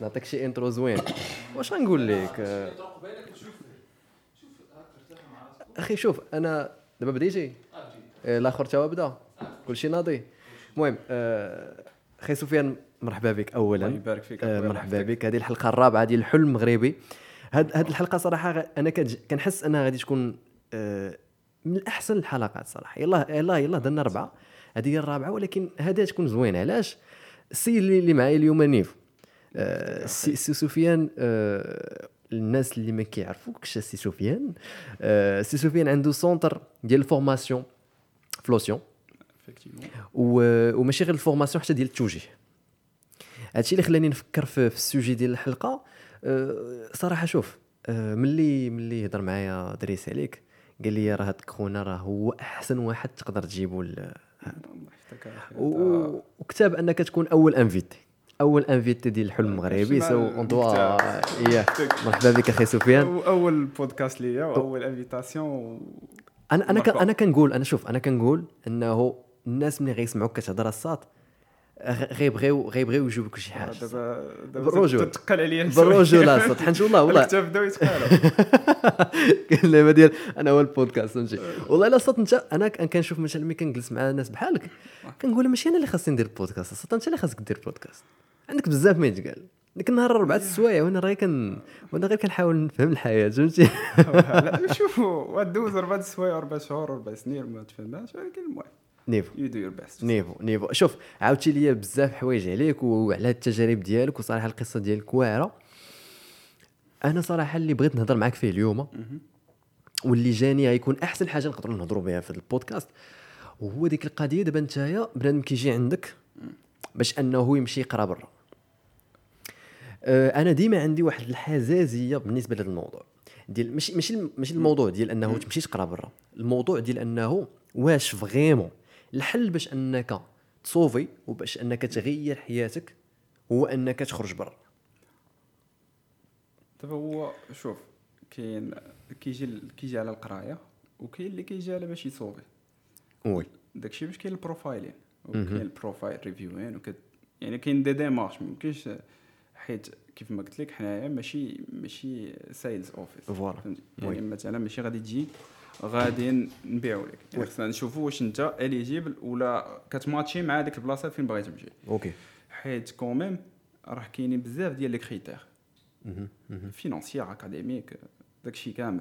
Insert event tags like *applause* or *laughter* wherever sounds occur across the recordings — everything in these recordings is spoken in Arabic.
نعطيك شي انترو زوين واش غنقول لك؟ آه، أخي شوف أنا دابا بديتي؟ إيه، الآخر تا بدا. كلشي ناضي. المهم آه، أخي سفيان مرحبا بك اولا. الله يبارك فيك آه، مرحبا. بك. هذه الحلقة الرابعة ديال الحلم المغربي هاد هاد الحلقة صراحة أنا كنحس أنها غادي تكون آه، من الأحسن الحلقات صراحة. يلاه يلاه يلاه درنا اربعه هذه هي الرابعة ولكن هذه تكون زوينة. علاش؟ السيد اللي اللي معايا اليوم نيف. آه، سي سفيان آه، الناس اللي ما كيعرفوكش سي سفيان آه، سي سفيان عنده centre ديال ال formation فلوسيون. وماشي غير ال formation حتى ديال التوجيه. هادشي اللي خلاني نفكر في, في ال sujet ديال الحلقة أه، صراحة شوف أه، ملي ملي هضر معايا دريس عليك قال لي راه هذاك خونا راه هو أحسن واحد تقدر تجيبو وكتاب أنك تكون أول انفيتي أول انفيتي ديال الحلم المغربي مع سو الكتاب. ياه مرحبا بك أخي سفيان أول بودكاست ليا وأول انفيتاسيون أنا أنا. أنا كنقول أنا شوف أنا كنقول إنه الناس ملي غيسمعوك كتهضر الساط غيبغيو غيبغيو يجيبوك شي حاجة. دابا بالرجل. دابا تتقل عليا بالرجوله الصوت حنت والله *laughs* والله. الكتاب بداو يتقالوا. *laughs* اللعبه ديال أنا هو البودكاست فهمتي. والله إلا surtout أنت أنا كنشوف مثلا ملي كنجلس مع ناس بحالك كنقول ماشي أنا اللي خاصني ندير البودكاست surtout أنت اللي خاصك دير البودكاست. عندك بزاف ما يتقال. ديك النهار اربعه السوايع وأنا غير كن وأنا غير كنحاول نفهم الحياة فهمتي؟ *laughs* لا شوفوا دوز أربع سوايع أربع شهور أربع سنين ما تفهمهاش ولكن المهم. نيفو you do your best نيفو نيفو شوف عاودتي لي بزاف حوايج عليك وعلى التجارب ديالك وصراحة القصة ديالك واعرة. أنا صراحة اللي بغيت نهضر معاك فيه اليوم واللي جاني غيكون أحسن حاجة نقدروا نهضروا بها في البودكاست وهو ديك القضية دابا نتايا بنادم كيجي عندك باش أنه يمشي يقرأ برا. آه، أنا ديما عندي واحد الحزازية بالنسبة لهذا الموضوع. ديال ماشي ماشي ماشي الموضوع ديال أنه تمشي تقرأ برا. الموضوع ديال أنه واش فغيمون الحل باش أنك تصوفي وباش أنك تغير حياتك هو أنك تخرج برا. دابا هو شوف كاين كيجي كيجي على القراية وكاين اللي كيجي على باش يصوفي. oui. داكشي باش كاين ال profiling وكاين ال profile reviewing وكت يعني كاين des démarches ميمكنش حيت كيف ما قلت لك حنايا ماشي ماشي sales office voilà. يعني مثلا ماشي غادي تجي غادي نبيعو لك. يعني. خصنا نشوفوا واش انت eligible ولا كتماتشي مع ديك البلاصة فين باغي تمشي. okay حيت quand même راه كاينين بزاف ديال les critères financiers académiques داكشي كامل.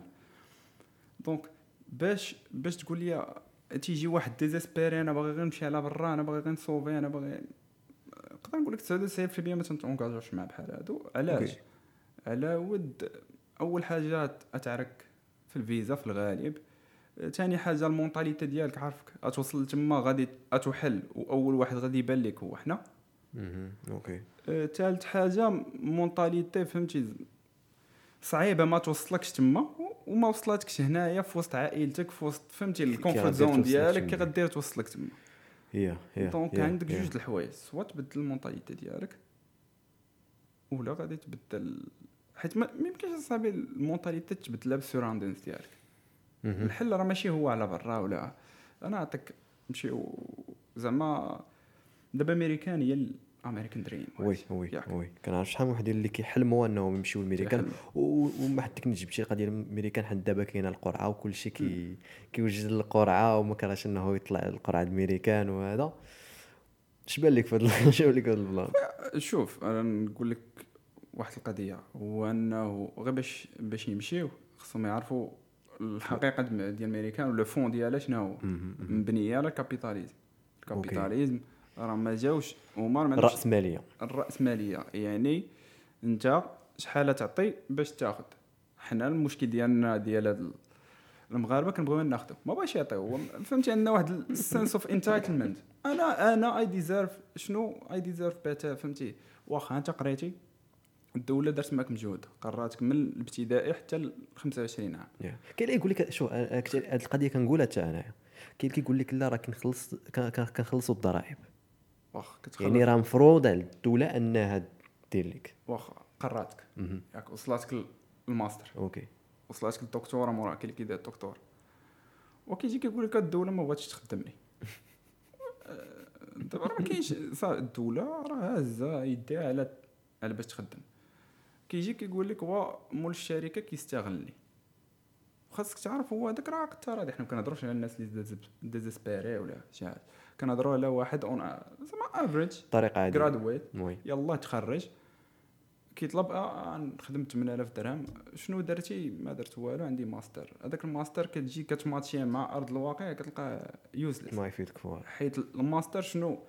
donc باش باش تقول لي تيجي واحد désespéré أنا باغي غير نمشي على برا أنا باغي غير نصوفي أنا باغي نقدر نقول لك 99% ما تنتونكاجوش مع بحال هادو. علاش. على ود أول حاجة اتعرك في الفيزا في الغالب. ثاني حاجة ال mentalité ديالك عارفك أتوصل تما غادي اتوحل وأول واحد غادي يبان لك هو حنا. okay ثالث حاجة mentalité فهمتي صعيبة ما توصلكش تما وما وصلتكش هنايا في وسط عائلتك في وسط فهمتي ال comfort zone ديالك كي. غدير توصلك تما هي هي donc عندك. جوج الحوايج soit تبدل ال mentalité ديالك ولا غادي تبدل حيت ما يمكنش أصاحبي ال mentalité تبدلها بال surroundings ديالك. الحل راه ماشي هو على برا ولا أنا نعطيك نمشيو زعما دابا أمريكان هي ال American dream oui oui. oui. كنعرف شحال من واحد اللي كيحلموا انهم يمشيو. و- وما حد كنجيب شي قضية الميريكان حد دابا كاينة القرعة وكل شيء كي كيوجد القرعة وما كرهش إنه يطلع القرعة الميريكان وهذا. اش بان لك اش بان لك في هذا *laughs* ال plan؟ شوف أنا نقول لك واحد القضية. هو إنه غير باش باش يمشيو خصهم يعرفوا الحقيقة ديال الامريكان ولا ال fond ديالها شنو هو؟ مبنية على ال capitalism. ال capitalism راه ما جاوش هما ما الراسماليه الرأسمالية. يعني انت شحال تعطي باش تاخذ حنا المشكل ديالنا ديال هاد ال- المغاربة كنبغيو ناخذو ما بغاش يعطيو. فهمتي؟ عندنا واحد ال sense of entitlement أنا أنا I deserve شنو؟ I deserve better فهمتي؟ واخا انت قريتي؟ الدولة دارت معك مجهود قراتك من الابتدائي حتى ل 25 عام. كاين اللي يقول لك شو هذه القضية كنقولها حتى انايا كاين اللي كيقول لك لا راه كنخلص كن- كن- كنخلصوا الضرائب. واخا كتخلص يعني راه مفروض على الدولة انها دير لك. واخا قراتك. ياك وصلاتك الماستر. okay. وصلاتك الدكتوره موراك كاين اللي كيدير الدكتور. وكيجي كيقول لك الدولة ما بغاتش تخدمني *laughs* آه، دابا راه ما كاينش الدولة راه هازه يديها على على باش تخدم. كيجي كيقول لك هو مول الشركة كيستغلني. خاصك تعرف هو هذاك راه ترى حنا ما كنهضروش على الناس اللي désespéré ولا شي حاجة. كنهضروا على واحد on زعما average طريقه عاديه graduate oui. يلا تخرج. كيطلب آه نخدم 8000 درهم. شنو درتي؟ ما درت والو عندي ماستر هذاك الماستر كتجي كتماتشي مع أرض الواقع كتلقاه useless ما يفيدك voilà حيت الماستر شنو؟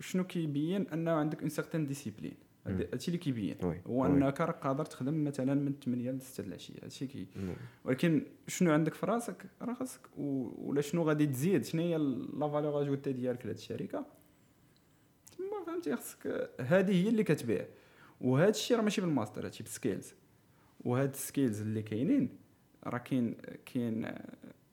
شنو كيبين؟ أنه عندك une certaine discipline هادشي اللي كيبين. هو. انك راك قادر تخدم مثلا من 8 ل 6 العشية. هادشي كي. ولكن شنو عندك في راسك؟ راه خاصك ولا شنو غادي تزيد؟ شنو هي la valeur ajoutée ديالك لهاد الشركة؟ تما فهمتي خاصك هذه هي اللي كتبيع. وهذا الشيء راه ماشي بالماستر هادشي بال skills وهاد ال skills اللي كاينين راه كاين كاين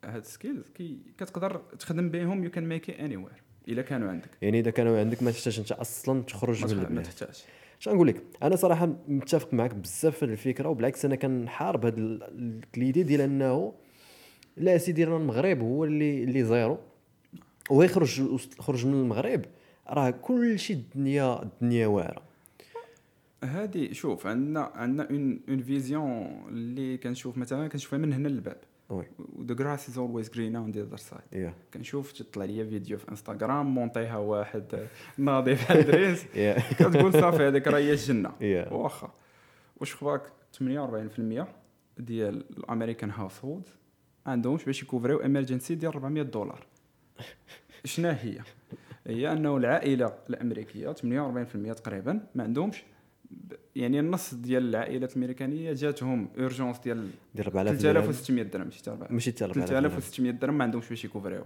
هاد ال skills كي كتقدر تخدم بهم you can make it anywhere إلا كانوا عندك. يعني إذا كانوا عندك ما تحتاج أنت أصلا تخرج من ما تحتاج شنو لك؟ أنا صراحة متفق معك بزاف في الفكرة وبالعكس أنا كنحارب هاد ال- ال- l'idée ديال أنه لا سيدي راه المغرب هو اللي اللي zéro ويخرج خرج من المغرب راه كل شيء الدنيا الدنيا واعرة. هادي شوف عندنا عندنا une une vision اللي كنشوف مثلا كنشوفها من هنا للباب. oui the grass is always green on the other side كنشوف تطلع لي فيديو في انستغرام مونطيها واحد ناضي بحال دريس *laughs* *laughs* كتقول صافي هذيك راه هي الجنة. واخا. واش خباك 48% ديال ال American household عندهمش باش يكوفريو emergency ديال 400 دولار. شنو هي؟ هي أنه العائلة الأمريكية 48% تقريبا ما عندهمش يعني النص ديال العائلات الأمريكانية جاتهم urgence ديال ديال 4000 درهم 3600 درهم ماشي حتى 4000 ماشي حتى 4000 درهم 3600 درهم ما عندهمش باش يكوفريو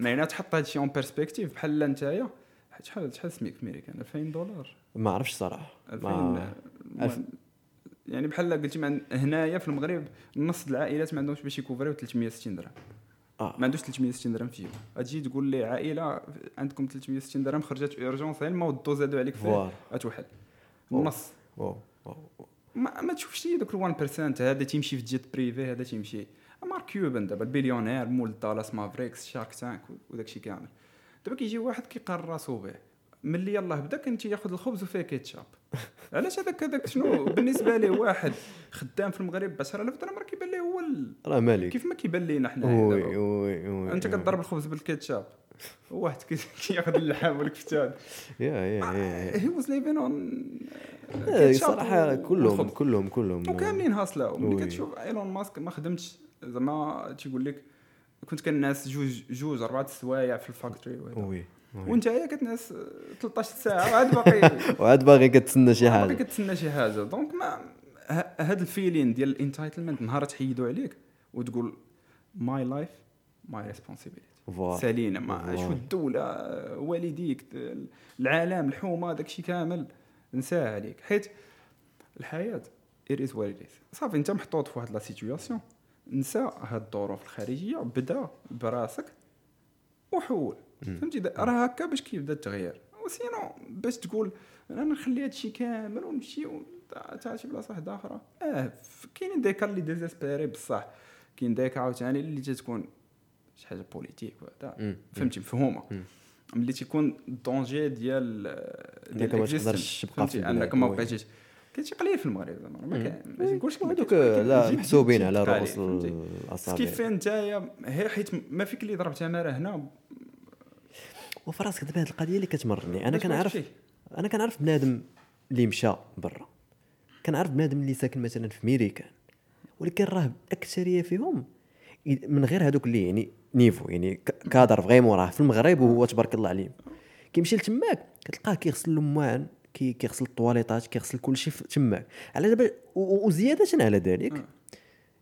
يعني تحط هادشي en perspective بحال نتايا شحال شحال سميك في أمريكان؟ 2000 دولار؟ ما عرفتش صراحة. 2000 ما المهم، يعني بحال قلتي هنايا في المغرب نص العائلات ما عندهمش باش يكوفريو 360 درهم. آه. ما عندوش 360 درهم فيه تجي تقول لي عائلة عندكم 360 درهم خرجت urgence غير ما ودو زادوا عليك فيه أوه. النص. wow. wow. ما, ما تشوفش لي دوك ال 1% هذا تيمشي في jet privé هذا تيمشي. مارك كيوبن دابا البليونير مول Dallas Mavericks Shark Tank وداك الشيء كامل. دابا كيجي واحد كيقرر راسو به. ملي يلاه بدا كان تياخذ الخبز وفيه كيتشاب. علاش هذاك هذاك شنو؟ بالنسبة ليه واحد خدام في المغرب ب 10000 درهم راه كيبان ليه هو راه مالك كيف ما كيبان لينا حنا oui. oui oui أنت كتضرب الخبز بالكيتشاب واحد كي- *laughs* كياخذ اللحم والكفتان. يا يا يا. he was living on صراحة كلهم كلهم كلهم. وكاملين hustle او ملي oui. كتشوف إيلون ماسك ما خدمتش زعما تيقول لك كنت كنعس جوج جوج أربعة السوايع في ال factory وهذا. وانت هي كتنعس 13 ساعة وعاد باقي *laughs* وعاد باغي كتسنى شي باقي حاجة كتسنى شي حاجة. donc ما هاد ال feeling ديال ال entitlement نهار تحيدوا عليك وتقول my life my responsibility سالينا ما. شو الدولة والديك العالم الحومه داكشي كامل. نساه عليك. حيت الحياة it is what it is. صافي انت محطوط في واحد la situation نسى هاد الظروف الخارجية بدا براسك وحول. فهمتي؟ راه هكا باش كيبدا التغيير. و sinon باش تقول أنا نخلي هادشي كامل ونمشي تاع شي بلاصة واحدة أخرى. آه كاينين des cas اللي désespérés بصح. كاين des cas عاوتاني اللي تتكون شي حاجة politique وهذا. فهمتي؟ مفهومة. ملي تيكون ال danger ديال إنك ما. تقدرش تبقى في أنك ما. بقيتيش. كاين شي قليل في المغرب زعما. ما ما هذوك لا محسوبين على رؤوس؟ الأصابع. كيف نتايا هي حيت ما فيك اللي ضربتها مرة هنا وفي راسك دابا هذه القضية اللي كتمرني. أنا كنعرف. أنا كنعرف بنادم اللي مشى برا. كنعرف بنادم اللي ساكن مثلا في ميريكان. ولكن راه الاكثريه فيهم من غير هذوك اللي يعني نيفو يعني cadre vraiment راه في المغرب وهو تبارك الله عليه كيمشي لتماك كتلقاه كيغسل الاموان كي كيغسل الطواليطات كيغسل كل شيء تماك. على دابا وزيادة على ذلك.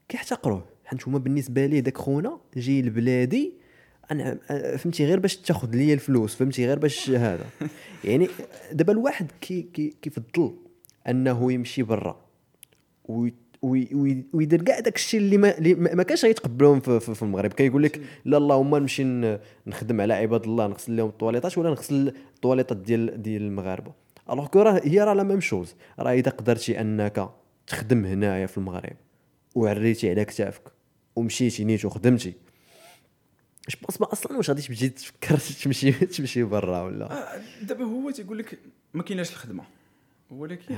كيحتقروه. حيت هما بالنسبة ليه داك خونا جاي لبلادي أنا أه، فهمتي غير باش تاخذ ليا الفلوس فهمتي غير باش هذا. يعني دابا الواحد كي كي كيفضل أنه يمشي برا وي- وي- وي- ويدير كاع داك الشيء اللي ما ما كانش غيتقبلوهم في, في, في المغرب. كيقول لك لا اللهم نمشي نخدم على عباد الله نغسل لهم الطواليطات ولا نغسل الطواليطات ديال ديال المغاربة. alors que راه هي راه la même chose. راه إذا قدرتي أنك تخدم هنايا في المغرب وعريتي على كتافك ومشيتي نيت وخدمتي je pense ما أصلا واش غادي تجي تفكر *laughs* تمشي تمشي برا ولا؟ آه، دابا هو تيقول لك ما كايناش الخدمة. ولكن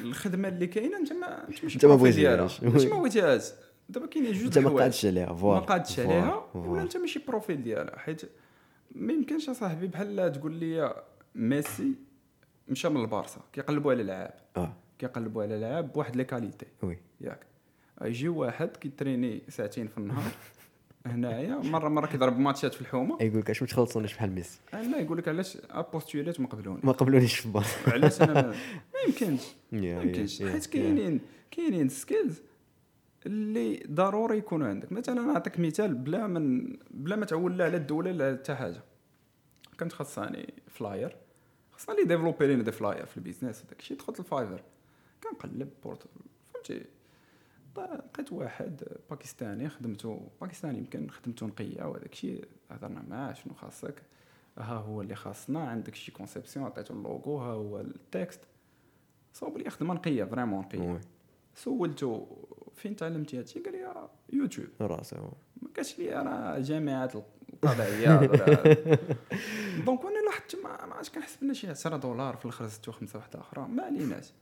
الخدمة اللي كاينة أنت ما أنت ما بغيتيهاش. ماشي ما بغيتيهاش دابا كاينين جوج أنت ما. قادش عليها. ما voilà قادش voilà، عليها. ولا أنت ماشي profil ديالها. حيت ما يمكنش اصاحبي بحال تقول لي ميسي مشى من البارسا. كيقلبوا على لعاب آه. كيقلبوا على لعاب بواحد les qualités. oui. ياك. يجي واحد كي entraîner ساعتين في النهار. *laughs* هنايا مره مرة كيضرب ماتشات في الحومة. يقول لك اش ما تخلصونيش بحال ميسي؟ لا يقول لك علاش ابوستوليت ما قبلوني ما قبلونيش في البار *laughs* علاش أنا ما يمكنش. ما يمكنش. *laughs* حيت. كاينين كاينين skills اللي ضروري يكونوا عندك. مثلا نعطيك مثال بلا من بلا ما تعول لا على الدولة لا حتى حاجة. كنت خاصني flyer خاصنا اللي développer لينا des flyers في ال business وداك الشيء. دخلت الفايفر. كنقلب بورت فهمتي؟ لقيت واحد باكستاني خدمته باكستاني يمكن خدمته نقية وهذاك الشيء هضرنا معاه شنو خاصك ها هو اللي خاصنا عندك شي conception عطيته اللوغو ها هو ال texte. صوب لي خدمة نقية vraiment نقية. سولته فين تعلمتي هادشي؟ قال لي يوتيوب. راسه ما قالش لي أنا جامعات ولا *laughs* donc وأنا لاحظت ما عادش كنحس بأن شي 10 دولار في الأخر زدتو خمسة واحدة أخرى ما عليناش.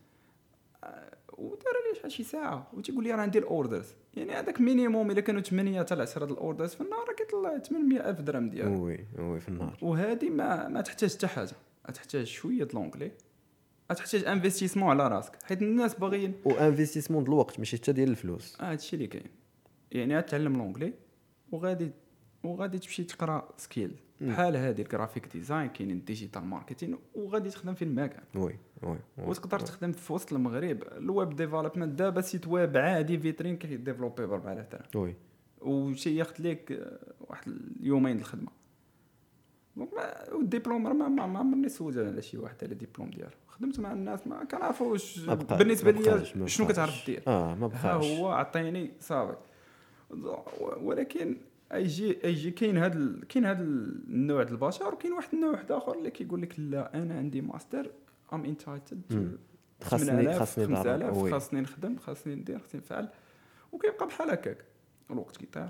ودار لي شحال شي ساعة؟ وتيقول لي راه عندي ال orders. يعني هذاك minimum إلا كانوا 8 حتى 10 ال orders في النهار راه كيطلع 800 ألف درهم ديالو oui oui في النهار. وهذه ما ما تحتاج حتى حاجة. تحتاج شوية د l'anglais تحتاج investissement على راسك. حيت الناس باغيين. و investissement ديال الوقت ماشي حتى ديال الفلوس. آه هادشي اللي كاين. يعني تعلم l'anglais وغادي وغادي تمشي تقرأ skill بحال هذه ال graphic design كاينين ال digital marketing وغادي تخدم فين ما كان oui oui. وتقدر تخدم في وسط المغرب. ال web development دابا site web عادي vitrine كي développer ب 4000 درهم oui. وشي ياخذ لك آه، واحد اليومين الخدمة. donc ما والدبلوم ما ما ما عمرني سولت على شي واحد على الدبلوم ديالو. خدمت مع الناس ما كنعرفوش بالنسبة ما لي بقاش، ما شنو. كتعرف دير. آه ما ها بقاش. هو عطيني صافي. ولكن يجي يجي كاين هذا ال... كاين هذا النوع ديال البشر وكاين واحد النوع واحد آخر اللي كيقول لك لا أنا عندي master I'm entitled. خاصني خاصني ضرب 5000 oui. خاصني نخدم خاصني ندير خاصني نفعل. وكيبقى بحال هكاك. الوقت كيطير.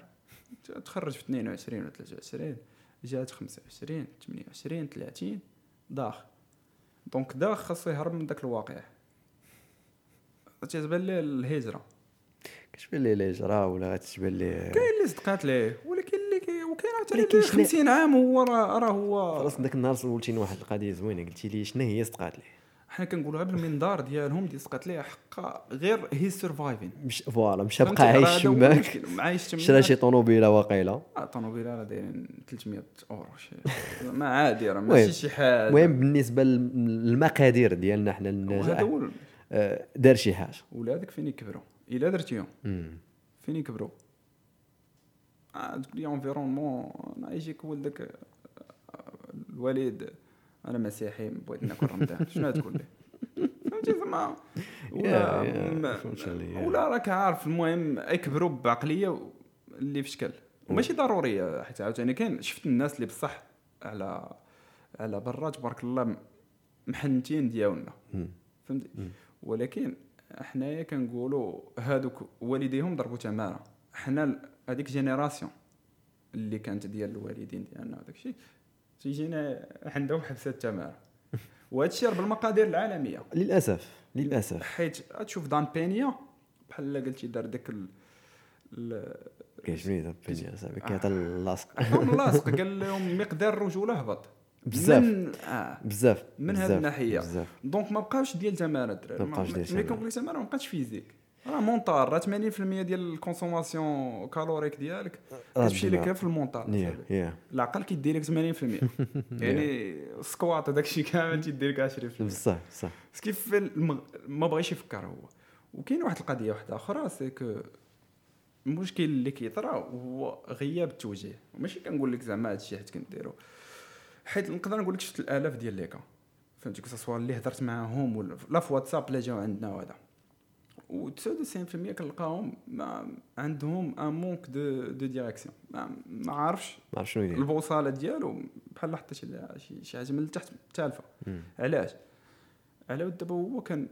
تخرج في 22 ولا 23 جات 25 28 30 داخ. donc داخ خاصو يهرب من داك الواقع. تتبان ليه الهجرة. كتبان لي الهجرة ولا غتبان لي كاين اللي صدقات ليه. ولكن اللي كي وكاين حتى ولكن اللي شنو- 50 عام هو راه راه هو خلاص ذاك النهار سولتيني واحد القضية زوينة قلتي لي شنو هي صدقات ليه؟ حنا كنقولوها بالمنظار ديالهم ديال صدقات ليه حقا غير هي سرفايفين مش فوالا مشى بقى عايش تماك شرا شي طوموبيلة واقيلة. آه، طوموبيلة راه دايرين 300 أورو شي. ما عادي راه ماشي شي حاجة. المهم بالنسبة للمقادير ديالنا حنا وهذا للنجاح هو ال- آه، دار شي حاجة. ولادك فين يكبروا؟ إلا درتيهم. فين يكبروا؟ تقول لي انفيرونمون أنا يجيك ولدك آه، الوالد أنا مسيحي بغيت ناكل رمضان. *laughs* شنو تقول لي فهمتي زعما؟ *laughs* ولا. ولا راك عارف المهم يكبروا بعقلية اللي في شكل. وماشي ضروريه حيت عاوتاني. كاين شفت الناس اللي بصح على على برا تبارك الله محنتين ديالنا. فهمتي ولكن حنايا كنقولوا هادوك والديهم ضربوا تمارة. حنا هذيك جينيراسيون اللي كانت ديال الوالدين ديالنا وداك الشيء. تيجينا عندهم حبسات تمارة. *laughs* وهذا الشيء راه بالمقادير العالمية. للأسف للأسف. حيت تشوف دان بينيا بحال قلتي دار داك ال- ال- كيعجبني دابا بيني اصاحبي كيعطي اللاصق *laughs* اللاصق *laughs* قال لهم مقدار الرجولة هبط. بزاف. من آه. بزاف. من هذه الناحية. بزاف. donc ما بقاوش ديال تمارة الدراري. ما بقاوش ديال ملي تمارة. كنقول ما بقاتش physique. راه mental راه 80% ديال ال consommation calorique ديالك كتمشي لك. في ال mental العقل كيدير لك 80% يعني ال squat هذاك الشيء كامل تيدير لك 20% بصح بصح كيف المغ... ما بغاش يفكر هو وكاين واحد القضية واحدة أخرى c'est que المشكل اللي كيطرا هو غياب التوجيه وماشي كنقول لك زعما هادشي حيت كنديرو حيت نقدر نقول لك شفت الالاف ديال لي كا فهمتي كو اللي هضرت معاهم ولا لا في واتساب لا جاو عندنا وهذا و 99% كنلقاهم ما عندهم un manque de de direction ما, ما عارفش ما عرف شنو يدير البوصله ديالو بحال حتى شي شي- حاجة من التحت تالفه. علاش؟ على ود دابا هو كان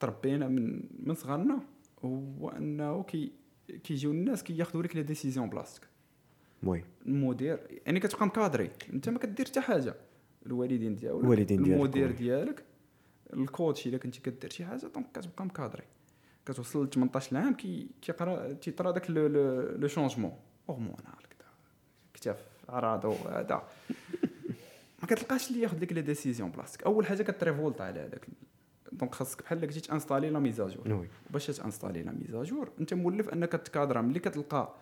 تربينا من من صغرنا هو أنه كي كيجيو الناس كياخذوا لك les décisions بلاصتك oui. المدير يعني كتبقى مكادري. أنت ما كدير حتى حاجة. الوالدين ديالك الوالدين ديالك، المدير. ديالك ال coach إلا كنتي كدير شي حاجة donc كتبقى مكادري. كتوصل ل 18 عام كي كيقرا تيطرا داك le- changement. hormonal كدا كتاف عراض هذا *laughs* ما كتلقاش اللي ياخذ لك les décisions بلاصتك أول حاجة كتريفولت على هذاك donc خاصك بحال قلتي تانستالي la mise à jour. باش تانستالي la mise à jour أنت مولف أنك تكادرا ملي كتلقى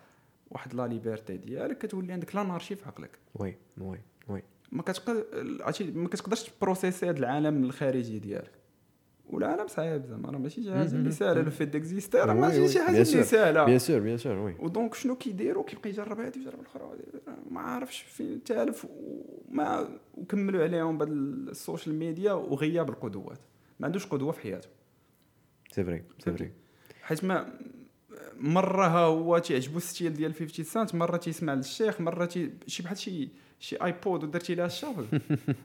واحد la liberté ديالك كتولي عندك l'anarchie في عقلك. oui oui oui. ما كتقدر عرفتي ما كتقدرش تبروسيسي هذا العالم الخارجي ديالك. والعالم صعيب زعما راه ماشي شي حاجة اللي ساهلة le fait d'exister راه ماشي شي حاجة اللي. ساهلة. bien sûr bien sûr oui و donc شنو كيديروا؟ كيبقى يجرب هذه ويجرب الأخرى. ما عارفش فين تالف وما وكملوا عليهم بهذا ال social media وغياب القدوات. ما عندوش قدوة في حياته. c'est vrai c'est vrai حيت ما مرة ها هو تيعجبو style ديال 50 سنت مرة تيسمع للشيخ مرة تي شي بحال شي شي iPod ودرتي لها ال shuffle.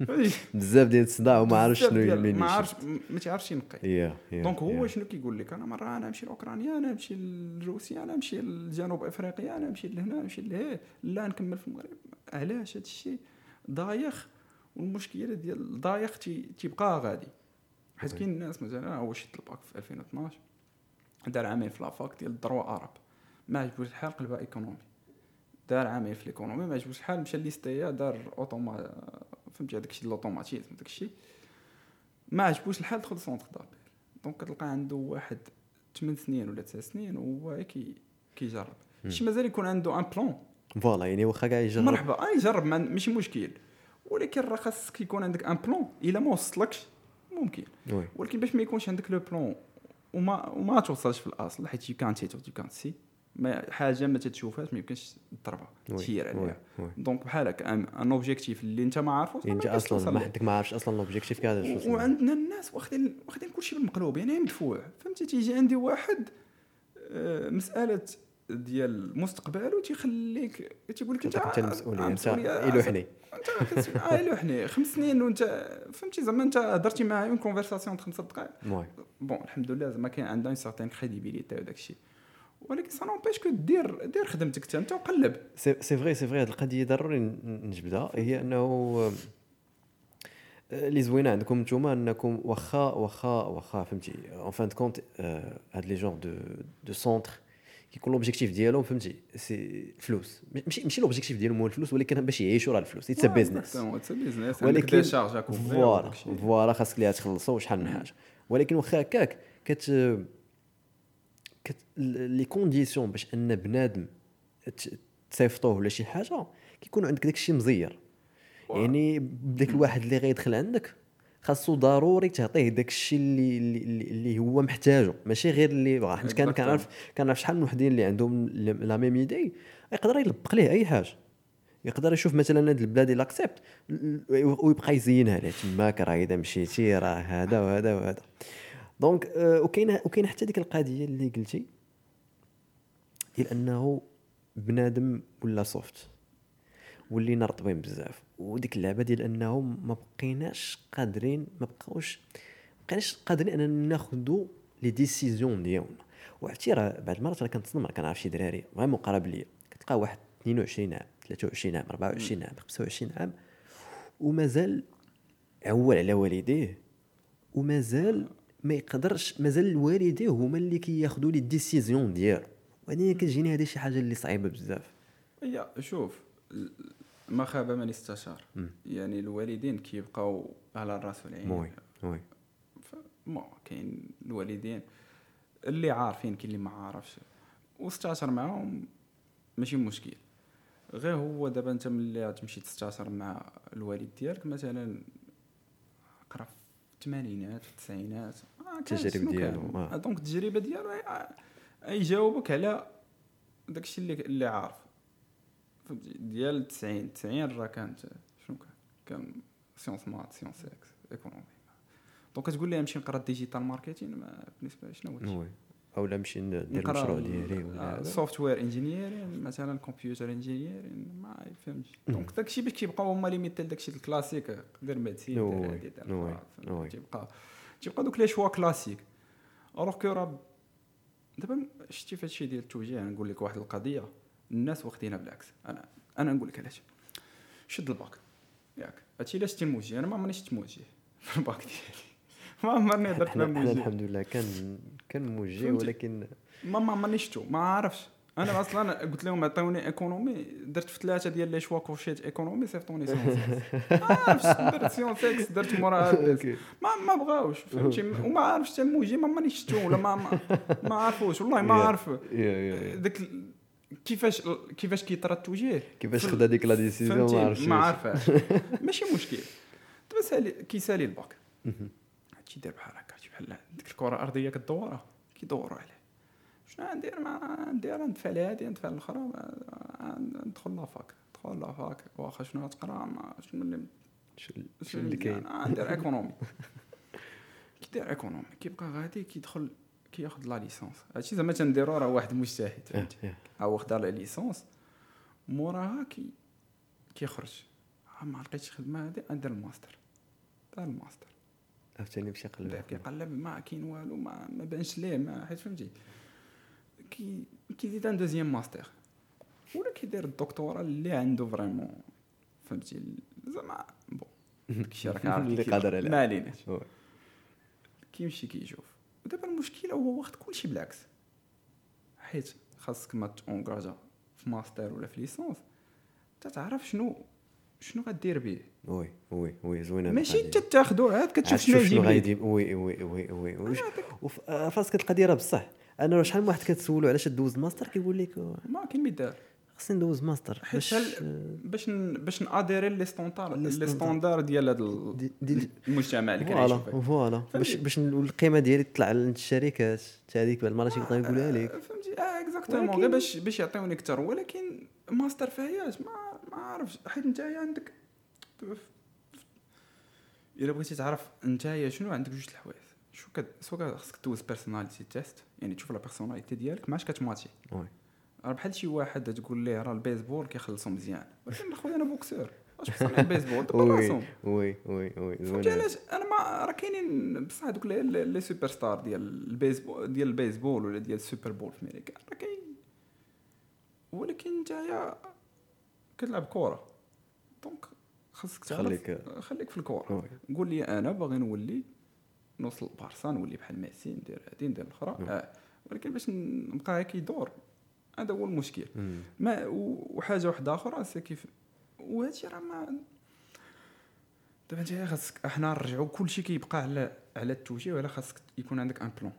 *laughs* بزاف ديال الصداع وما عارفش شنو يمين ما عارفش ما تعرفش ينقي. donc هو. شنو كيقول لك؟ أنا مرة أنا نمشي لأوكرانيا أنا نمشي لروسيا أنا نمشي لجنوب إفريقيا أنا نمشي لهنا نمشي لهيه لا نكمل في المغرب. علاش هذا الشيء دايخ والمشكلة ديال تي- تيبقى غادي. حيت كاين الناس مثلا هو شد الباك في 2012 دار عامين في la fac ديال ال droit عرب. ما عجبوش الحال قلبها économie. دار عامين في l'économie ما عجبوش الحال مشى ليستيا دار automa فهمتي؟ هذاك الشيء ال automatisme داك الشيء. ما عجبوش الحال دخل centre d'appel. donc كتلقى عنده واحد 8 سنين ولا 9 سنين وهو كي كيجرب. شي مازال يكون عنده un plan voilà يعني واخا كاع يجرب. مرحبا. آه يجرب ما- ماشي مشكل. ولكن راه خاصك يكون عندك un plan إلا ما وصلكش ممكن. oui. ولكن باش ما يكونش عندك le plan وما وما توصلش في الأصل حيت يو كانت هيت يو كانت سي ما حاجة ما تتشوفهاش ما يمكنش تضربها تسير عليها. donc بحال هكا un objectif اللي أنت ما عارفوش يعني أنت أصلا ما. حدك ما عارفش أصلا l'objectif كاع وعندنا الناس واخدين واخدين كلشي بالمقلوب يعني مدفوع فهمتي؟ تيجي عندي واحد آه، مسألة ديال مستقبله تيخليك تيقول لك أنت أنت المسؤوليه أنت مسؤولية. الوحني انت كتس- آه لوحني خمس سنين وانت فهمتي؟ زعما أنت هضرتي معاه une conversation د خمسة دقائق bon الحمد لله زعما كاين عندها une certaine crédibilité وداك الشيء ولكن ça n'empêche que دير دير خدمتك حتى أنت وقلب. c'est vrai c'est vrai هذه القضية ضروري نجبدها. هي أنه آه، اللي زوينه عندكم نتوما أنكم واخا واخا واخا فهمتي؟ en fin de compte هاد les gens de de centre كيكون l'objectif ديالهم فهمتي؟ c'est فلوس ماشي ماشي l'objectif ديالهم هو الفلوس ولكن باش يعيشوا راه الفلوس. it's a business ولكن فوالا فوالا خاصك ليها تخلصوا شحال من حاجة. ولكن واخا هكاك كت كت les conditions باش أن بنادم تصيفطوه ولا شي حاجة كيكون عندك داك الشيء مزير يعني بداك الواحد اللي غيدخل عندك خاصو ضروري تعطيه داك الشيء اللي, اللي اللي هو محتاجه ماشي غير اللي بغا حيت كان. كنعرف كنعرف شحال من وحدين اللي عندهم la même idée يقدر يلبق ليه أي حاجة. يقدر يشوف مثلا هاد البلاد اللي أكسبت ويبقى يزينها ليه تماك راه إذا مشيتي راه هذا وهذا وهذا. donc آه، وكاينه وكاينة حتى ديك القضية اللي قلتي ديال أنه بنادم ولا soft ولينا رطبين بزاف. وديك اللعبة ديال انه ما بقيناش قادرين ما بقاوش ما بقيناش قادرين أننا ناخذوا لي ديسيزيون ديالنا. وعرفتي راه بعض المرات راه كنتصدم راه كنعرف شي دراري vraiment قراب ليا. كتلقى واحد 22 عام 23 عام 24 عام 25 عام ومازال عول على والديه ومازال ما يقدرش مازال والديه هما اللي كياخذوا les décisions ديالو. وهذه كتجيني هذه شي حاجة اللي صعيبة بزاف. هي شوف ما خاب من استشار. يعني الوالدين كيبقاو على الرأس والعين. oui oui ما كاين الوالدين اللي عارفين كاين اللي ما عارفش. واستشار معاهم ماشي مشكل. غير هو دابا انت ملي تمشي تستشار مع الوالد ديالك مثلا قرا في الثمانينات في التسعينات شنو ديالو، donc التجربة ديالو يجاوبك على داكشي اللي اللي عارف فهمتي ديال 90 90 راه كانت شنو كان؟ كان sciences maths sciences ex économie donc كتقول لي نمشي نقرا digital marketing ما بالنسبة لي شنو هو oui. أو لا نمشي ندير المشروع ديالي ولا هذا. soft ware engineering مثلا computer engineering ما يفهمش donc داكشي باش كيبقاو هما limités داكشي الكلاسيك دير médecine oui، دير هادي دير. تيبقى تيبقى دوك les choix classiques alors que راه دابا شتي في هادشي ديال التوجيه نقول لك واحد القضية. الناس واخدينها بالعكس. أنا أنا نقول لك علاش. شد الباك ياك. هادشي علاش شتي الموجه أنا ما مانيش شت موجه *laughs* في الباك ديالي. ما عمرني هضرت مع موجه. الحمد لله كان كان موجه فهمتي؟ ولكن ما ما عمرني شفتو ما عارفش. أنا أصلا قلت لهم عطيوني économie درت في ثلاثة ديال les choix كوشيت économie صيفطوني sciences درت sciences ex درت مورا OK. ما ما بغاوش فهمتي؟ وما عارفش حتى موجي ما مانيش شفتو ولا ما ما, عارفوش. والله ما. عارف. ال- كيفاش كيفاش كيطرى التوجيه؟ كيفاش خدا ديك la décision؟ ما عرفتش. ما. عارفاش ماشي مشكل. دابا سالي كيسالي الباك هادشي دار بحال هكا بحال ديك الكرة الأرضية كدورها كيدوروا عليه. شنو غندير ما ندير ندفع لهادي ندفع الاخرى ندخل la fac ندخل la fac واخا شنو غتقرا شنو اللي شو اللي كاين؟ ندير économie كيدير économie كيبقى غادي كيدخل كياخذ la licence. هادشي زعما تنديرو راه واحد مجتهد آه، فهمتي؟ آه. هو خدا la licence موراها كي كيخرج. ها ما لقيتش خدمة هادي ندير الماستر. دار الماستر. عاوتاني مشى بدا قلب كيقلب ما كاين والو ما, ما بانش ليه ما حيت فهمتي؟ كي كيزيد un deuxième master. ولا كيدير الدكتوراه اللي عنده vraiment فهمتي؟ زعما bon. *laughs* داكشي راك عارف اللي قادر عليه. ما عليناش. كيمشي كيشوف. ودابا المشكلة هو واخد كلشي بالعكس. حيت خاصك ما تونكاجا في ماستر ولا في licence تتعرف شنو شنو غدير به oui oui oui زوينة ماشي. انت تاخدو عاد كتشوف شنو شنو يجيب ليك. غايدي oui oui oui oui oui. وف- آه، فراسك القضية راه بصح. أنا شحال من واحد كتسولو علاش دوز ماستر كيقول لك ما كاين ما يدار. خصني ندوز ماستر باش باش. باش نأديري les standards les standards. ديال هذا دي- المجتمع اللي voilà كنعيشو فيه. voilà. باش؟ باش القيمه ديالي تطلع عند الشركات. حتى هذيك بعد المرات يقدر يقولها لك. آه، فهمتي؟ آه exactement غير باش باش يعطيوني أكثر ولكن ماستر فياش ما ما عارفش. حيت نتايا عندك إلا بغيتي تعرف نتايا شنو عندك جوج الحوايج. شو كد سواء خصك دوز personality test يعني تشوف la personnalité ديالك ماش كتماتشي oui. راه بحال شي واحد تقول ليه راه البيسبول كيخلصوا مزيان. ولكن خويا أنا boxeur واش بصنع البيسبول oui oui oui oui. زوينه علاش؟ أنا ما راه كاينين بصح دوك les- superstars ديال البيسبول ديال البيسبول ولا ديال ال Super Bowl في أمريكا. راه كاين. ولكن نتايا كتلعب كره دونك خاصك خليك- خليك في الكره oui. قول لي أنا باغي نولي نوصل لبارسا نولي بحال ميسي ندير هادي ندير الأخرى. آه. ولكن باش نبقى هكا يدور. هذا هو المشكل. ما وحاجة واحدة أخرى سي كيف وهادشي راه ما دابا انت خاصك إحنا نرجعوا كلشي كيبقى على على التوجيه ولا خاصك يكون عندك un plan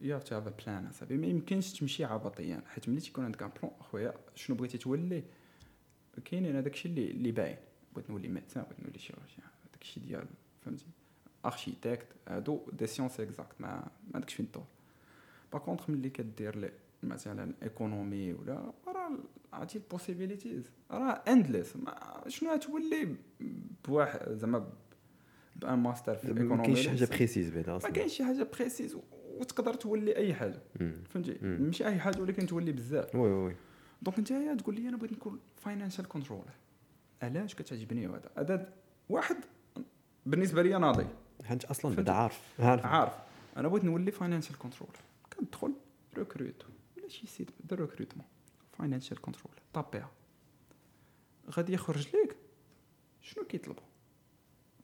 يا تاع plan اصاحبي ما يمكنش تمشي عبطيا حيت ملي تيكون عندك un plan أخويا شنو بغيتي تولي؟ كاينين هذاك الشيء اللي اللي باين. بغيت نولي médecin بغيت نولي chirurgien هذاك الشيء ديال فهمتي؟ architecte هادو des sciences exactes ما ما عندكش فين تدور. par contre ملي كدير لي مثلا économie ولا راه عرفتي ال possibilities راه endless شنو غتولي بواحد زعما ب un master في ما ال économie كاينش حاجة précise بعدا ما كاينش شي حاجة précise وتقدر تولي أي حاجة. فهمتي. ماشي أي حاجة ولكن تولي بزاف. oui oui donc انت تقول لي أنا بغيت نكون financial controller علاش؟ كتعجبني هذا. هذا واحد بالنسبة لي ناضي. حيت أصلا؟ بدا عارف عارف. عارف. أنا بغيت نولي financial controller كندخل ReKrute ولا شي site de recrutement financial controller طابيها. غادي يخرج لك شنو كيطلبوا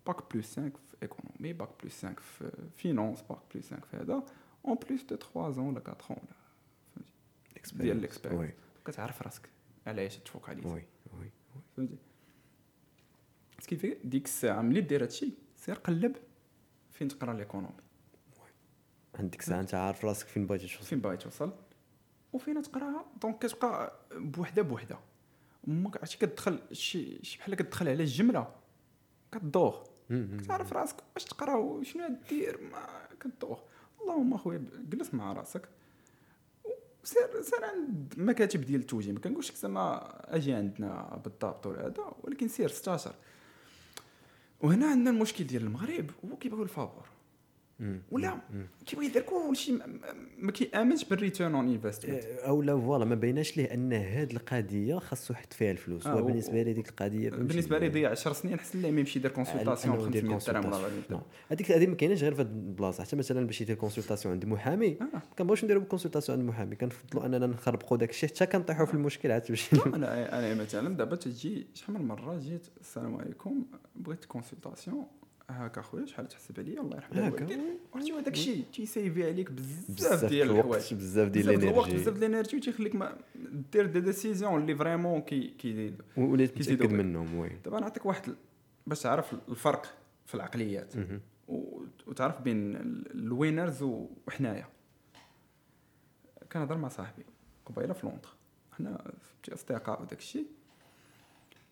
bac plus 5 في économie bac plus 5 في finance bac plus 5 في هذا en plus de 3 ans ولا 4 زون ولا ديال ال expérience oui كتعرف راسك علاش تفوكاليزي. oui oui فهمتي؟ كيف ديك الساعة ملي دير هادشي سير قلب فين تقرا l'économie. عندك ساعة انت عارف راسك فين بغيتي توصل. فين باغي توصل. وفين تقراها. donc كتبقى بوحدة بوحدة. أمك عرفتي كتدخل شي شي بحال كتدخل على الجمله كتدوخ مم. كتعرف راسك واش تقرا وشنو دير ما كتدوخ اللهم اخويا جلس مع راسك. سير سير عند مكاتب ديال التوجيه. ما كنقولش لك زعما أجي عندنا بالضبط ولا هذا ولكن سير استشر وهنا عندنا المشكل ديال المغرب هو كيبغيو الفابور. ولا مم. كيبغي يدير كلشي ما- ما- ما كيامنش بال return on investment أو لا voilà ما بيناش ليه أن هاد القضية خاصو يحط فيها الفلوس آه، هو و- بالنسبة لي ديك القضية؟ بالنسبة لي ضيع 10 سنين حسن ليه ما يمشي يدير consultation ب أنه يدير 500 درهم ولا نعم. هذيك هذه ما كايناش غير في هاد البلاصة حتى مثلا باش يدير consultation عند محامي آه. كنبغيوش نديرو consultation عند محامي كنفضلوا أننا نخربقوا داك الشيء حتى كنطيحوا في المشكل عاد باش أنا أنا مثلا دابا تجي شحال من مرة جيت السلام عليكم بغيت consultation هاكا خويا شحال تحسب عليا؟ الله يرحم هاكا. الوالدين. عرفتي هذاك الشيء تي sauver عليك بزاف ديال الحوايج. بزاف ديال ال énergie. بزاف ديال ال énergie وتيخليك دير des décisions اللي vraiment كي كي وليت بك. منهم oui. دابا نعطيك واحد باش تعرف الفرق في العقليات. وتعرف بين ال- ال winners وحنايا. كنهضر مع صاحبي قبيلة في لندن حنا في أصدقاء وداك الشيء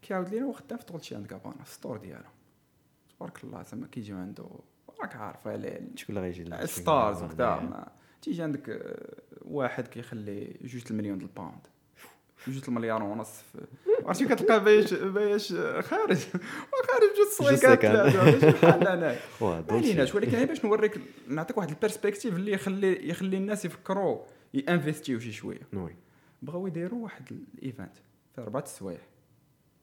كيعاود لينا هو خدام في Dolce and Gabbana في ال store ديالو. تبارك الله زعما كيجيو عنده راك عارف شكون اللي غيجي؟ stars وكذا تيجي عندك آه، واحد كيخلي جوج المليون د الباوند. جوج المليار ونص عرفتي كتلقى بايش بايش خارج وخارج جوج ماشي بحال *laughs* ما. عليناش ولكن غير باش نوريك نعطيك واحد ال perspective اللي يخلي يخلي الناس يفكروا يـ investi و شي شوية. oui بغاو يديروا واحد ال event في أربعة السوايع.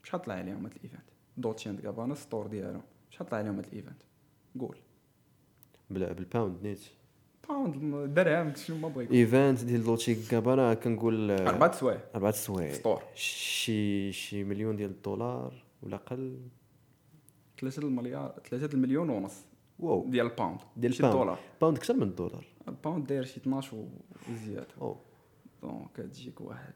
شحال طلع عليهم هاد ال event Dolce and Gabbana store ديالهم شحال طلع عليهم هاد ال event. قول. بال- بالباوند نيت. باوند درهم شنو ما بغيت event ديال Dolce Gabbana كنقول آه، أربعة السوايع أربعة سوايع. store شي شي مليون ديال الدولار ولا أقل. 3 المليار 3 المليون ونص waw. ديال الباوند ديال الباوند. الدولار باوند أكثر من الدولار. الباوند داير شي 12 و- وزيادة. donc تجيك واحد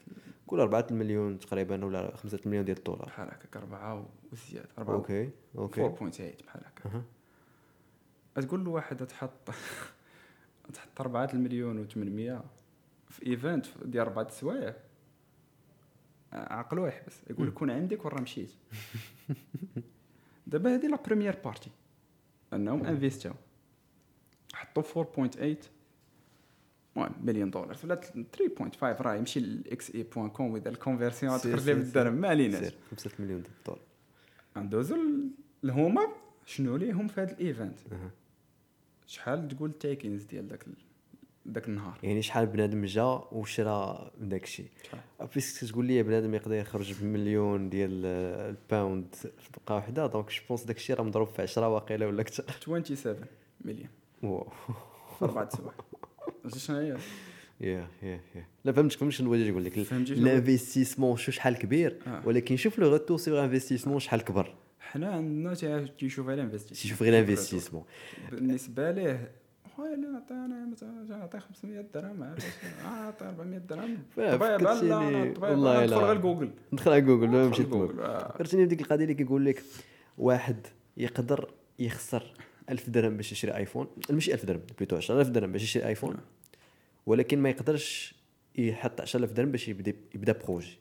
كل 4 مليون تقريبا ولا 5 مليون ديال الدولار. بحال هكاك 4 وزياده 4 okay okay. 4.8 بحال هكا أها. تقول له واحد تحط تحط 4 المليون و800 في event ديال أربعة السوايع. عقلو يحبس يقول لك كون عندك ورا مشيت. دابا هذه la première partie أنهم investi و حطوا 4.8 المهم مليون دولار. ولا 3.5 راه يمشي لاكس اي بوان كوم وإذا ال conversion سير، تخرج سير، بالدرهم ما عليناش سير 5 مليون الدولار ندوزو لهما. شنو ليهم في هذا ال event. شحال تقول ال takings ديال داك داك النهار؟ يعني شحال بنادم جا وشرا من داك الشيء؟ parce que تقول لي بنادم يقدر يخرج بمليون ديال الباوند في دقة واحدة. donc je pense داك الشيء راه مضروب في 10 واقيلا ولا أكثر. 27 مليون waw. أربع سوايع *laughs* عرفتي شنو هي يا يا يا لا فهمتك فهمت شنو بغيت نقول لك. ال investissement شو شحال كبير؟ آه. ولكن شوف le retour sur investissement شحال كبر. حنا عندنا تي- تيشوف على investissement شوف غير investissement بالنسبة ليه خويا اللي نعطينا مثلا نعطي 500 درهم نعطي 400 درهم. *laughs* طبيعي بحال والله ندخل. غير جوجل. ندخل على جوجل ما مشيت جوجل آه. فكرتيني بديك القضية اللي كيقول لك واحد يقدر يخسر. 1000 درهم باش يشري آيفون. ماشي 1000 درهم plutôt 10000 درهم باش يشري آيفون. ولكن ما يقدرش يحط 10000 درهم باش يبدا يبدأ projet.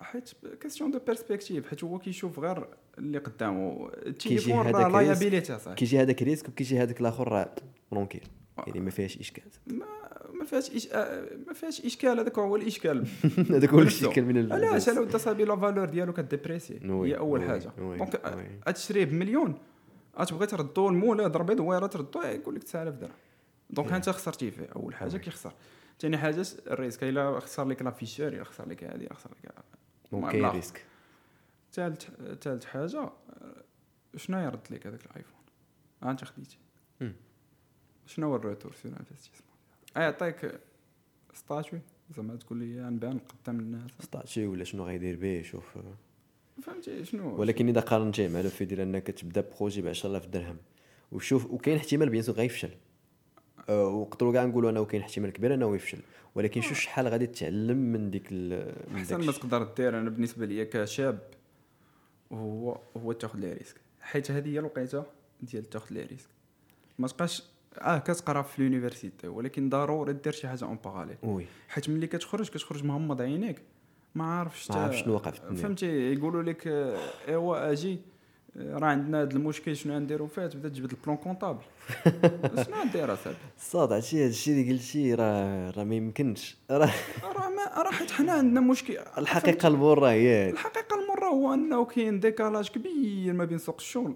حيت question de perspective حيت هو كيشوف غير اللي قدامه التليفون راه. liability صاحبي. كيجي هذاك risque وكيجي هذاك الآخر راه tranquille يعني ما فيهاش إشكال. ما ما فيهاش إش... آه، ما فيهاش إشكال هذاك هو الإشكال. *laughs* هذاك هو. الإشكال من علاش؟ على ود صاحبي la valeur ديالو ك déprécier. هي أول حاجة. donc. تشريه بمليون تبغي تردو المولى ضربي دويره تردو يقول لك 9000 درهم donc انت خسرتي فيه أول حاجة كيخسر. ثاني حاجة ال risque إلا خسر لك l'afficheur إلا خسر لك هذه خسر لك كاين. risque. ثالث ثالث حاجة آه، شنو يرد لك هذاك الآيفون؟ ها أنت خديتي. شنو هو ال retour sur investissement يعطيك statut زعما تقول لي نبان قدام الناس statut ولا شنو غيدير به شوف. فهمتي؟ شنو؟ ولكن إذا قارنتيه مع le fait ديال أنك تبدأ projet ب 10000 درهم وشوف وكاين احتمال bien sûr غيفشل. أه، وقدروا كاع نقولوا أنه كاين احتمال كبير أنه يفشل. ولكن شوف شحال غادي تتعلم من ديك من أحسن ما. تقدر دير أنا بالنسبة ليا كشاب هو هو تاخذ les risques. حيت هذه هي الوقيتة ديال تاخذ les risques. ما تبقاش آه كتقرا في ال université ولكن ضروري دير شي حاجة en parallèle oui. حيت ملي كتخرج كتخرج مغمض عينيك. ما عارفش ما تا- عارف شنو واقع في الدنيا. فهمتي يقولوا لك آه، ايوا أجي آه، راه عندنا هذا المشكل شنو نديرو فيه تبدا تجبد ال plan comptable. *laughs* شنو ندير أصاحبي؟ صاد هادشي هادشي اللي قلتي راه راه ما يمكنش. راه راه ما راه حيت حنا عندنا مشكل. الحقيقة المور راه هي. الحقيقة المرة هو أنه كاين décalage كبير ما بين سوق الشغل.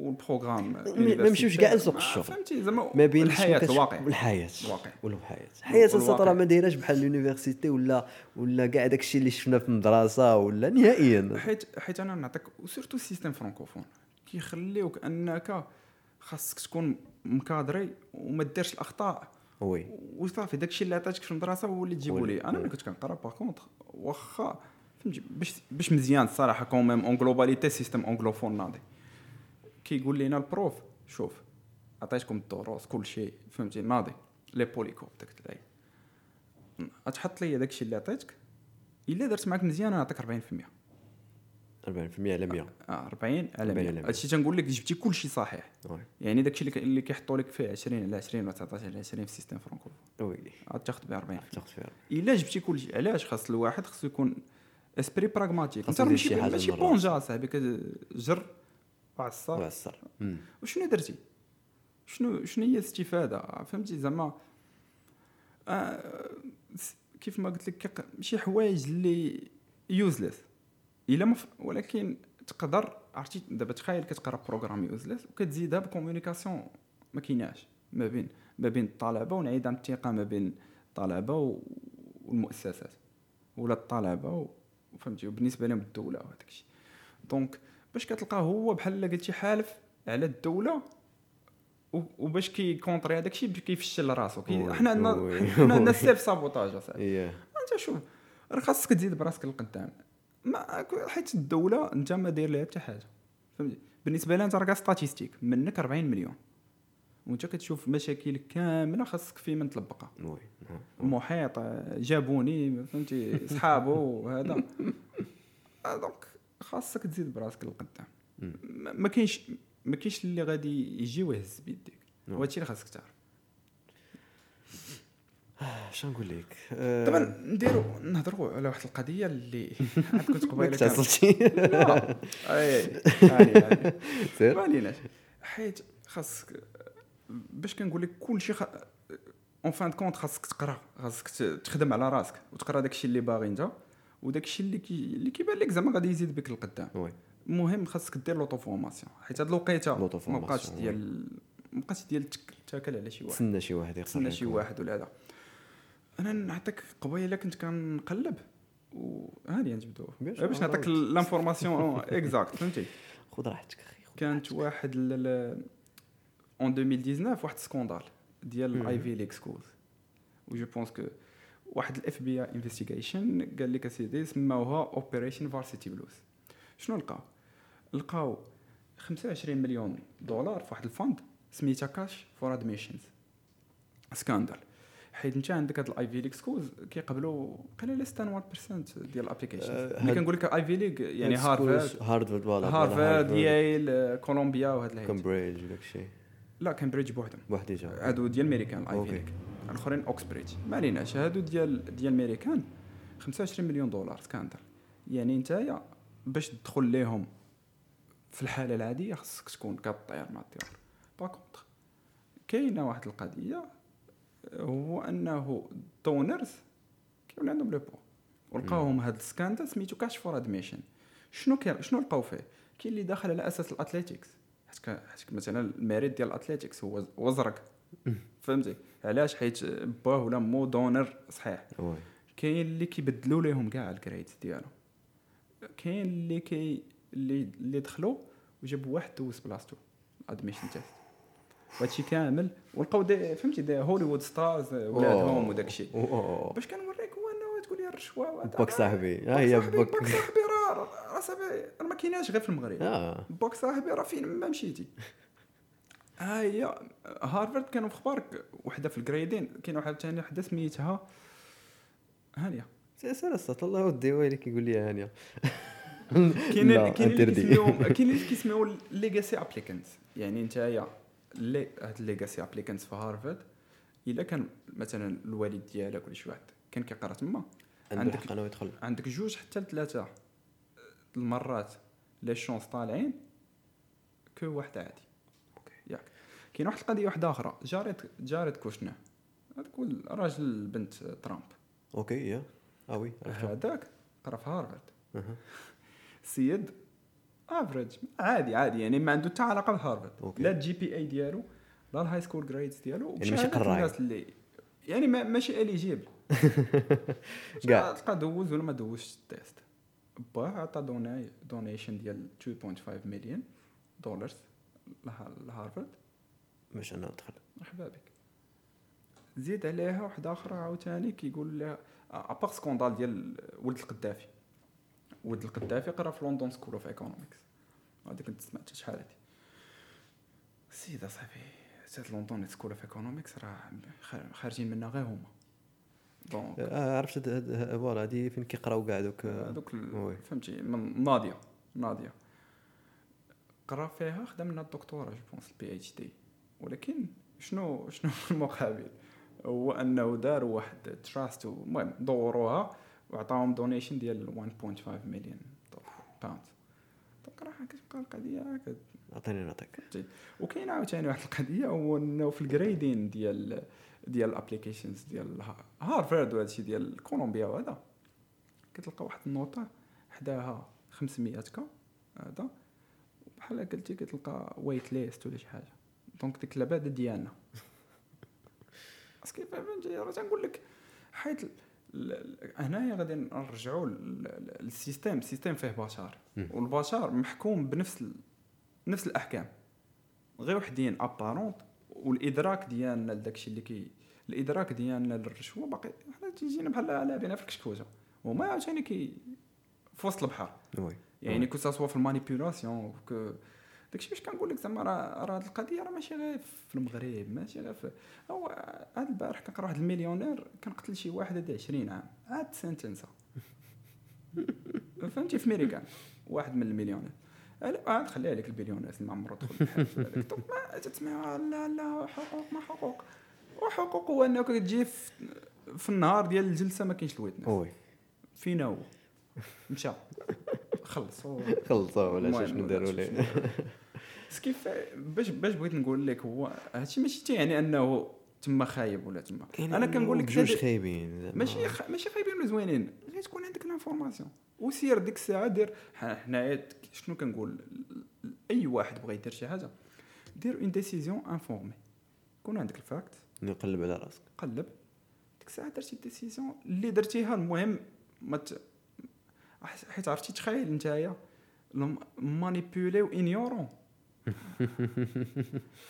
وال programme ما نمشيوش كاع لسوق الشغل. فهمتي؟ زعما ما بين الحياة الواقع. الحياة. الواقع. ولا الحياة. والواقع. راه ما دايراش بحال ال université ولا ولا كاع داكشي اللي شفنا في المدرسة ولا نهائيا. حيت حيت أنا نعطيك و surtout ال système francophone. كيخليوك أنك خاصك تكون م cadré وما ديرش الأخطاء. oui. وصافي داكشي اللي عطاتك في المدرسة هو اللي تجيبو لي. أنا. ملي كنت كنقرأ par contre واخا فهمتي؟ باش باش مزيان الصراحه quand même en globalité système anglophone ناضي. كيقول لنا ال prof شوف عطيتكم الدروس كل شيء فهمتي ناضي les polycopes داك العين غتحط لي داكشي اللي عطيتك الا درت معاك مزيان نعطيك 40% 40% على 100 آه 40 على 40 100 على 100. هادشي تنقول لك جبتي كل شيء صحيح oui يعني داكشي اللي, اللي كيحطوا لك فيه 20 على 20 ولا 19 على 20 في ال système franco oui غتاخذ ب 40 تاخذ فيها الا جبتي كل شيء علاش خاص الواحد خاصو يكون esprit pragmatique انت ماشي ماشي. بونجا صاحبي كتجر وعصر أمم. وشنو درتي؟ شنو شنو هي الاستفادة؟ فهمتي زعما آه كيف ما قلت لك شي حوايج اللي useless إلا ما ف... ولكن تقدر عرفتي دابا تخيل كتقرأ programme useless وكتزيدها ب communication ما كايناش. ما بين ما بين الطلبة وانعدام الثقه ما بين الطلبة والمؤسسات. ولا الطلبة و- فهمتي وبالنسبة لهم الدولة وهذاك الشيء donc باش كتلقاه هو بحال قلتي حالف على الدولة وباش كي contrer هذاك الشيء كيفشل راسو. كي حنا عندنا. *laughs* حنا عندنا *laughs* self-sabotage أصاحبي. إيه. أنت شوف راه خاصك تزيد براسك للقدام. ما حيت الدولة أنت ما داير لها حتى حاجة. فهمتي؟ بالنسبة لها أنت راه statistique منك 40 مليون. وأنت كتشوف مشاكل كاملة خاصك في من تلبقها. المحيط جابوني فهمتي صحابه وهذا. *laughs* آه، donc خاصك تزيد براسك للقدام. ما كاينش ما كاينش اللي غادي يجي ويهز بيديك. نعم. وهادشي اللي خاصك تعرف. اش نقول لك؟ آه، طبعا نديرو نهضروا على واحد القضية اللي *laughs* عاد كنت قبيلة كنت عصلتي لا. أي ما عليناش حيت خاصك باش كنقول لك كلشي خ... en fin de compte خاصك تقرا خاصك تخدم على راسك وتقرا داكشي اللي باغي انت. وداكشي اللي كي... اللي كيبان لك زعما غادي يزيد بك للقدام oui. المهم خاصك دير l'auto-formation حيت هاد الوقيته ما بقاش. ديال ما بقاش ديال تاكل على شي واحد. تسنى شي واحد تسنى شي واحد ولا هذا. أنا نعطيك قبيله كنت كنقلب. وهاني نجبدو باش باش نعطيك. l'information exacte فهمتي؟ *laughs* خذ راحتك أخي كانت واحد en 2019 واحد scandale ديال. ال Ivy League schools و je pense que واحد ال FBI investigation قال لك أسيدي سماوها Operation Varsity Blues شنو لقاو؟ لقاو 25 مليون دولار في واحد ال fund سميتها cash for admissions scandal. حيت انت عندك هاد ال Ivy League schools كيقبلوا قليل ليس 1% ديال ال application آه، ملي كنقول لك Ivy League يعني هارفارد هارفارد voilà هارفارد ييل كولومبيا وهاد الحاجات كامبريدج وداك الشيء لا كامبريدج بوحدهم. بوحدي جا هادو ديال الميريكان ال Ivy okay. الأخرين اوكسبريدج ما عليناش هادو ديال ديال الميريكان 25 مليون دولار scandal يعني نتايا باش تدخل ليهم في الحالة العادية خصك تكون كطير مع الطيور par contre كاينة واحد القضية هو أنه donors كيولي عندهم لو بو ولقاوهم هاد ال scandal سميتو cash for admission شنو كي شنو لقاو فيه؟ كاين اللي داخل على أساس ال athletics حيت مثلا المريض ديال ال athletics هو زرق. فهمتي؟ علاش؟ حيت باه ولا مو donor صحيح. كاين اللي كيبدلوا لهم كاع ال credit ديالو. كاين اللي كي اللي اللي دخلوا وجابوا واحد دوز بلاصتو admission test وهادشي كامل. ولقاو فهمتي des Hollywood stars ولادهم وداك الشيء أوه. باش كنوريك هو انه تقول لي الرشوة. باك صاحبي. ها باك هي باك صاحبي راه راه صاحبي راه ما كايناش غير في المغرب. باك صاحبي راه فين؟ ما مشيتي. *laughs* هي هارفارد كانوا في أخبارك وحدة في الجريدين كاين واحد ثاني وحدة سميتها هانيه سير استغفر الله ودي ويلي كيقول لي هانيه *laughs* كاين كاين اللي. كيسميوهم *laughs* كاين اللي كيسميو legacy applicants يعني نتايا les هاد ال legacy applicants في هارفارد إلا كان مثلا الوالد ديالك ولا شي واحد كان كيقرا تما. عندك- انه يدخل عندك جوج حتى لثلاثة المرات les chances طالعين que واحد عادي. كاين واحد القضية واحدة آخرى جارد جارد كوشنر هذاك هو الراجل بنت ترامب okay yeah آه oui. هذاك قرا في هارفارد أها. السيد average عادي عادي يعني ما عنده حتى علاقة بهارفارد okay. لا ال GPA ديالو لا ال high school grades ديالو يعني ماشي قراي. الناس اللي يعني ما ماشي *laughs* eligible كاع. تلقى دوز ولا ما دوزش ال test باه عطى donation ديال 2.5 مليون دولار لهارفارد باش أنا ندخل مرحبا بك زيد عليها واحد أخرى عاوتاني كيقول لها à part scandale ديال ولد القدافي. ولد القدافي قرا في London School of Economics هذه كنت سمعت شحال هادي؟ سيدي صاحبي cette London School of Economics راه خار- خارجين منها غير هما. donc آه، عرفت هاد- voilà هادي فين كيقراو كاع دوك؟ دوك. فهمتي من ناضيه ناضيه قرا فيها خدا منها الدكتوراه je pense ال PhD ولكن شنو *laughs* شنو المقابل؟ هو أنه داروا واحد trust المهم دوروها وعطاهم donation ديال 1.5 مليون pound donc راه كتبقى القضية عطيني نعطيك وكاين عاوتاني واحد القضية هو إنه في ال grading ديال ديال ال applications ديال ها- هارفارد وهذا الشيء ديال كولومبيا وهذا. كتلقى واحد النوطة حداها 500 K هذا. بحال قلتي كتلقى waitlist ولا شي حاجة. donc ديك اللعبه ديالنا est-ce que فهمتي راه تنقول لك حيت هنايا غادي نرجعوا لل système. ال système فيه بشر. والبشر محكوم بنفس ال... نفس الأحكام. غير وحدين apparente والإدراك ديالنا لداكشي اللي كي الإدراك ديالنا للرشوة باقي حنا تيجينا بحال لعبنا في الكشكوشه وما عاوتاني كي في وسط البحر. يعني que ce soit في ال manipulation داكشي باش كنقول لك زعما راه راه هاد القضية راه ماشي غير في المغرب ماشي غير في هو هاد البارح كنقرا واحد المليونير كان قتل شي واحد هادي 20 عام. عاد سنتنسا *laughs* فهمتي؟ في ميريكان واحد من المليونير. لا عاد خلي عليك البليونير ما عمرو دخل. *laughs* ما تسمع لا لا حقوق ما حقوق. وحقوق هو إنك تجي في, في النهار ديال الجلسة ما كاينش ال witness. oui فينا هو مشى. خلص. *laughs* هو خلصوا ولا شنو داروا ليه. بس كيف باش باش بغيت نقول لك هو هادشي ماشي تيعني أنه تما خايب ولا تما. أنا كنقول لك هاد- خايبين. ماشي خ... ماشي خايبين ولا زوينين. غير تكون عندك ال information. وسير ديك الساعة دير حنايا شنو كنقول؟ أي واحد بغى يدير شي حاجة دير une décision informée يكون عندك ال facts. نقلب على راسك. قلب. ديك الساعة درتي décision اللي درتيها المهم ما ت... حيت عرفتي تخيل نتايا. manipulé و ignorant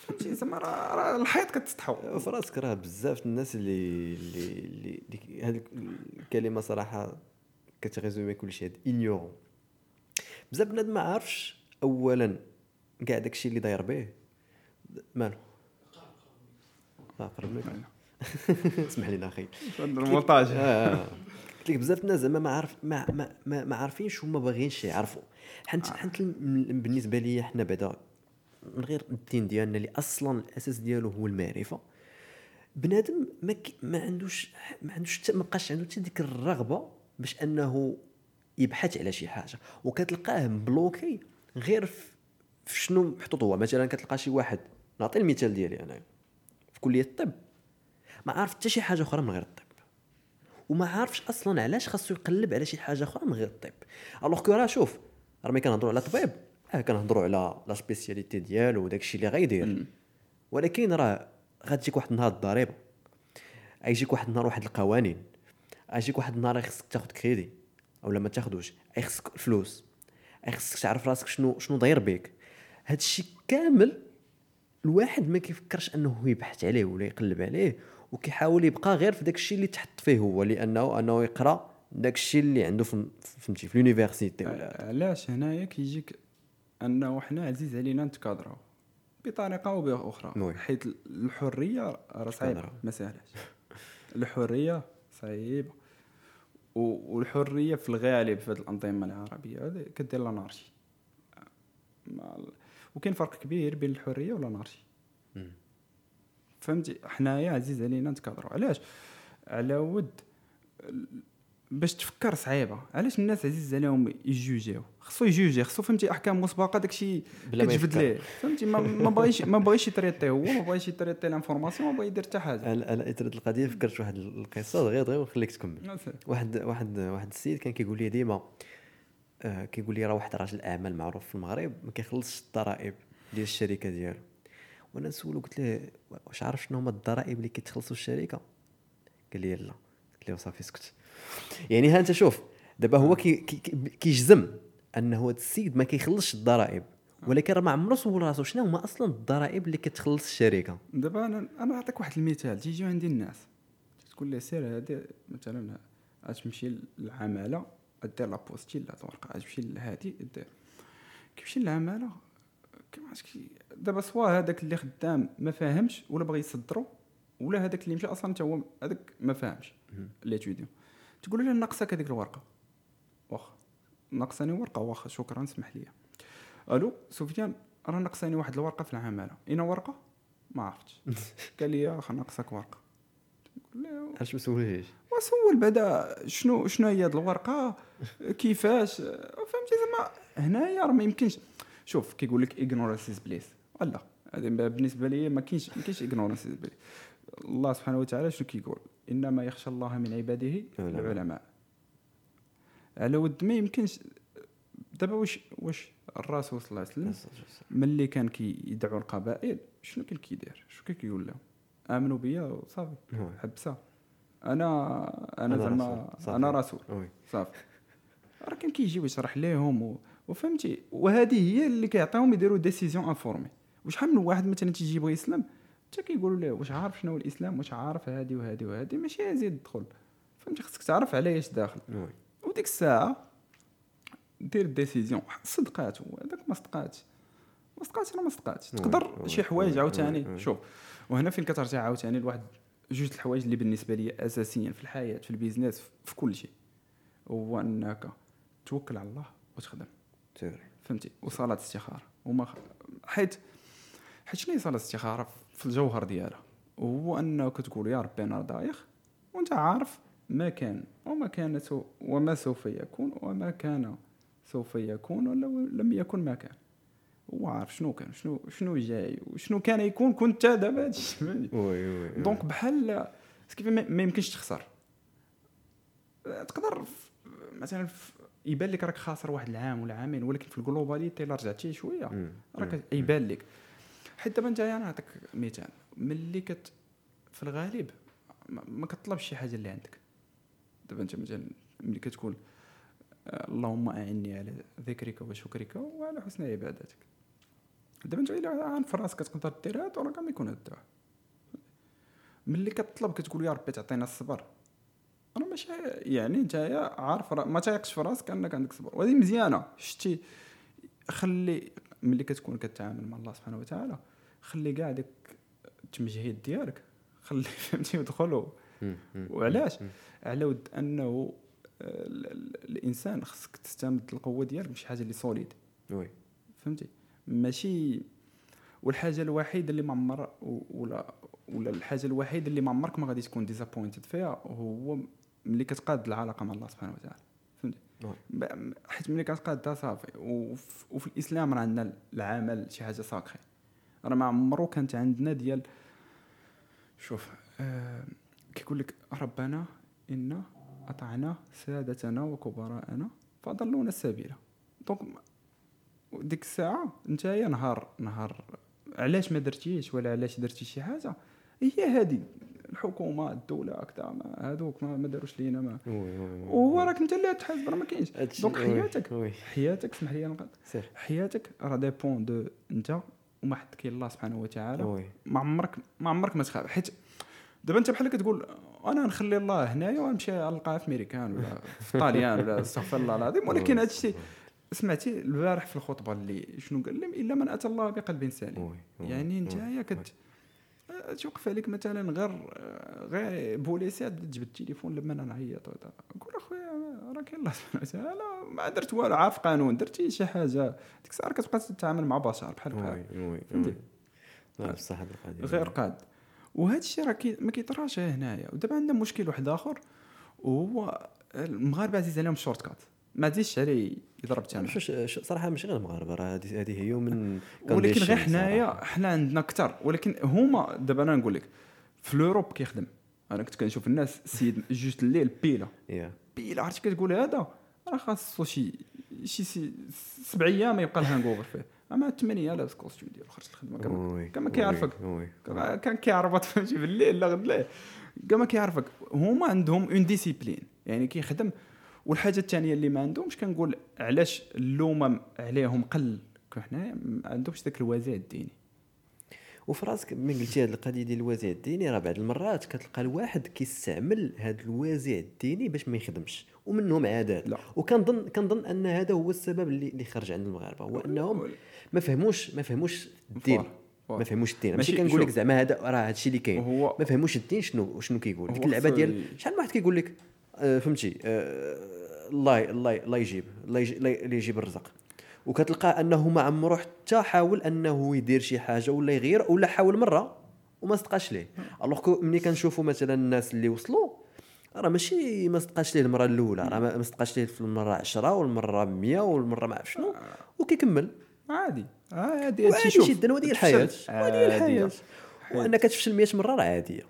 فهمتي؟ زعما راه الحيط كتسطحو في راسك راه بزاف الناس اللي اللي اللي هذيك الكلمة صراحة كت résumer كلشي هاد ignorant بزاف بنادم ما عارفش اولا كاع داكشي اللي داير به. مالو؟ آه، قرب منك. *laughs* اسمح لينا أخي. المونتاج. آه، آه. قلت لك بزاف الناس زعما ما عارف ما ما ما, ما عارفينش هما باغيينش يعرفوا. حنت حنت بالنسبة لي حنا بعدا من غير الدين ديالنا اللي أصلا الأساس ديالو هو المعرفة. بنادم ما ما عندوش ما عندوش ما بقاش عنده حتى ديك الرغبة باش أنه يبحث على شي حاجة. وكتلقاه مبلوكي غير في شنو محطوط هو. مثلا كتلقى شي واحد نعطي المثال ديالي أنا في كلية الطب. ما عارف حتى شي حاجة أخرى من غير الطب. وما عارفش أصلا علاش خاصو يقلب على شي حاجة أخرى من غير الطب. alors que راه شوف راه ملي كنهضروا على طبيب. آه كنهضروا على la spécialité ديالو وداكشي اللي غيدير ولكن راه غتجيك واحد النهار الضريبة. غيجيك واحد النهار واحد القوانين. غيجيك واحد النهار خصك تاخذ كريدي أولا ما تاخذوش خصك الفلوس. خصك تعرف راسك شنو شنو داير بيك. هادشي كامل الواحد ما كيفكرش أنه يبحث عليه ولا يقلب عليه وكيحاول يبقى غير في داك الشيء اللي تحط فيه هو لأنه أنه يقرأ داك الشيء اللي عنده في فهمتي في l'université ولا علاش هنايا كيجيك أنه حنا عزيز علينا نتكادراو بطريقة أو بأخرى. حيت الحرية راه صعيبة. ما ساهلاش الحرية صعيبة. والحرية في الغالب في هذه الأنظمة العربية كدير لانارشي. وكاين فرق كبير بين الحرية والانارشي. فهمتي؟ حنايا عزيز علينا نتكادروا. علاش؟ على ود باش تفكر صعيبة. علاش الناس عزيز عليهم يجوجيو؟ خصو يجوجي خصو فهمتي أحكام مسبقة داكشي كتجبد. ليه. فهمتي؟ ما ما بغيش ما بغيش ي traiter هو ما بغيش ي traiter l'information ما بغى يدير حتى حاجة. أنا أنا اثرت القضية فكرت واحد القصة دغيا دغيا ونخليك تكمل. واحد واحد واحد السيد كان كيقول لي ديما آه كيقول لي راه واحد راجل أعمال معروف في المغرب ما كيخلصش الضرائب ديال الشركة ديالو. وأنا نسولو قلت له واش عارف شنو هما الضرائب اللي كيتخلصوا الشركة؟ قال لي لا. قلت له صافي سكت. يعني ها انت شوف دابا هو كي- كيجزم انه هذا السيد ما كيخلصش الضرائب ولكن راه ما عمرو سول راسو. شنو هما أصلا الضرائب اللي كتخلص الشركة؟ دابا أنا أنا نعطيك واحد المثال. تيجيو عندي الناس تقول لي سير هادي مثلا غتمشي للعمالة دير l'apostille هاد الورقه غتمشي لهادي دير. كيمشي للعمالة دابا soit هذاك اللي خدام ما فاهمش ولا بغى يصدرو ولا هذاك اللي مشى أصلا حتى هو هذاك ما فاهمش. l'étudiant تقول له ناقصك هذيك الورقة. واخا ناقصاني ورقة واخا شكرا اسمح لي. ألو سفيان راه ناقصاني واحد الورقة في العمالة. اين ورقة؟ ما عرفتش. *laughs* قال لي أخي ناقصك ورقة. علاش ما سولهاش وسول بعدا شنو شنو هي هاد الورقة؟ كيفاش؟ فهمتي زعما هنايا راه ما يمكنش. شوف كيقول لك ignorance is bliss لا هذا بالنسبة لي ما كاينش ما كاينش ignorance is bliss الله سبحانه وتعالى شنو كيقول؟ إنما يخشى الله من عباده العلماء. على ود ما يمكنش دابا واش واش الرسول صلى الله عليه وسلم ملي كان كيدعو القبائل شنو كان كيدير؟ شنو كان كيقول لهم آمنوا بيا وصافي oui. حبسها أنا أنا زعما. أنا رسول صافي. راه كان كيجي ويشرح لهم و... وفهمتي وهذه هي اللي كيعطيهم يديروا décision informée وشحال من واحد مثلا تيجي يبغي يسلم؟ حتى كيقولوا له واش عارف شنو هو الإسلام واش عارف هذه وهذه وهذه ماشي زيد دخل فهمتي؟ خصك تعرف على إيش داخل. وديك الساعة دير décision صدقات هذاك ما صدقاتش. ما صدقاتش راه ما صدقاتش. تقدر شي حوايج عاوتاني. شوف وهنا فين كترجع عاوتاني لواحد جوج الحوايج اللي بالنسبة لي أساسيين في الحياة في البيزنس في كل شيء. هو أنك توكل على الله وتخدم. فهمتي؟ وصلاة استخارة. وما خ... حيت حيت شنو صلاه الاستخاره في الجوهر ديالها؟ هو انك تقول يا ربي أنا دايخ وأنت عارف ما كان وما كان وما سوف يكون وما كان سوف يكون ولا لم يكن ما كان. هو عارف شنو كان شنو شنو جاي وشنو كان يكون كنت دابا هادشي وي oui donc بحال كيف ما يمكنش تخسر. تقدر مثلا يبان لك راك خاسر واحد العام ولا عامين ولكن في ال globalité الا رجعتي شوية. راك يبان لك. حيت دابا انت أنا نعطيك مثال ملي كت في الغالب ما كطلبش شي حاجة اللي عندك. دابا أنت مثلا ملي كتقول آه، اللهم أعني على ذكرك وشكرك وعلى حسن عبادتك. دابا أنت عن في راسك تقدر دير هاد وراه ما يكون هاد الدعاء ملي كطلب كتقول يا ربي تعطينا الصبر. راه ماشي يعني أنت عارف راه ما تايقش في راسك انك عندك صبر. وهذه مزيانة. شتي خلي ملي كتكون كتعامل مع الله سبحانه وتعالى خلي كاع داك التمجهيد ديالك. خلي *laughs* فهمتي. مم. وعلاش. على ود انه آه، ال- ال- الانسان خصك تستمد القوة ديالك بشي حاجة اللي solide oui. فهمتي؟ ماشي والحاجة الوحيدة اللي ما عمر ولا ولا الحاجة الوحيدة اللي ما عمرك ما غادي تكون ديزابوينتد فيها هو ملي كتقاد العلاقة مع الله سبحانه وتعالى. فهمتي؟ حيت ملي كتقادها صافي. وف- وفي الإسلام راه عندنا العمل شي حاجة ساكري راه ما عمرو كانت عندنا ديال شوف آه كيقول لك ربنا إنا أطعنا سادتنا وكبراءنا فأضلونا السبيل donc ديك الساعة انت يا نهار نهار علاش ما درتيش ولا علاش درتي شي حاجة؟ هي هذه الحكومة الدولة هكذا ما- هذوك ما, ما داروش لينا ما وهو راك انت اللي تحاسب راه ما كاينش. donc حياتك حياتك اسمح لي نقطع. حياتك راه dépend de انت وما حد كاين الله سبحانه وتعالى. ما عمرك ما عمرك ما تخاف. حيت دابا انت بحال كتقول أنا نخلي الله هنايا ونمشي نلقاه في ميريكان ولا في طاليان ولا *laughs* استغفر الله العظيم. ولكن هذا الشيء سمعتي البارح في الخطبة اللي شنو قال لهم إلا من أتى الله بقلب سليم. يعني انت. يا كت توقف عليك مثلا غير غير بوليسات تجبد التليفون لما أنا نعيط نقول أخويا راه كاين الله سبحانه وتعالى ما درت والو. عارف قانون. درتي شي حاجة؟ ديك الساعة كتبقى تتعامل مع بشر بحال بحال. وي فهمتي؟ بصح غير قاد. وهذا الشيء راه ما كيطراش هنايا. ودابا عندنا مشكل واحد آخر وهو المغاربة عزيز عليهم ال shortcut ما عزيزش عليه يضرب مش- صراحة ماشي غير المغاربه راه هذه هي من *laughs* ولكن غير حنايا. حنا عندنا أكثر ولكن هما دابا أنا نقول لك في ال Europe كيخدم. أنا كنت كنشوف الناس السيد جوج الليل بيلا. يا بيلا عرفتي كتقول هذا؟ راه خاصو شي شي سبع أيام يبقى ال hangover فيه. أما ثمانية لابس costume ديالو خرج الخدمة. كما كما كيعرفك. كان كيعرفط *laughs* فهمتي بالليل لا غد ليه. كاع ما كيعرفك. هما عندهم اون ديسيبلين يعني كيخدم. والحاجة الثانية اللي ما عندهمش كنقول علاش اللومه عليهم قل. حنا ما عندهمش ذاك الوزع الديني. وفي راسك من قلتي هذه القضية ديال الوازع الديني راه بعض المرات كتلقى الواحد كيستعمل هذا الوازع الديني باش ما يخدمش ومنهم عادات. لا. وكنظن كنظن أن هذا هو السبب اللي اللي خرج عند المغاربة هو أنهم ما فهموش ما فهموش الدين. ما فهموش الدين. ماشي- كنقول لك. زعما هذا راه هادشي اللي كاين. ما فهموش الدين شنو شنو كيقول ديك اللعبة ديال شحال من واحد كيقول لك آه، فهمتي آه، الله الله الله يجيب الله يجي- الله الله يجيب الرزق. وكتلقى أنه ما عمرو حتى حاول أنه يدير شي حاجة ولا يغير ولا حاول مرة وما صدقاش ليه. الوغ كو ملي كنشوفوا مثلا الناس اللي وصلوا راه ماشي ما صدقاش ليه المرة الأولى راه ما صدقاش ليه في المرة 10 والمرة 100 والمرة ما عرف شنو وكيكمل. عادي. عادي وعادي هادشي شوف. جدا وهذه الحياة. وهذه الحياة. وانك تفشل 100 مرة راه عاديه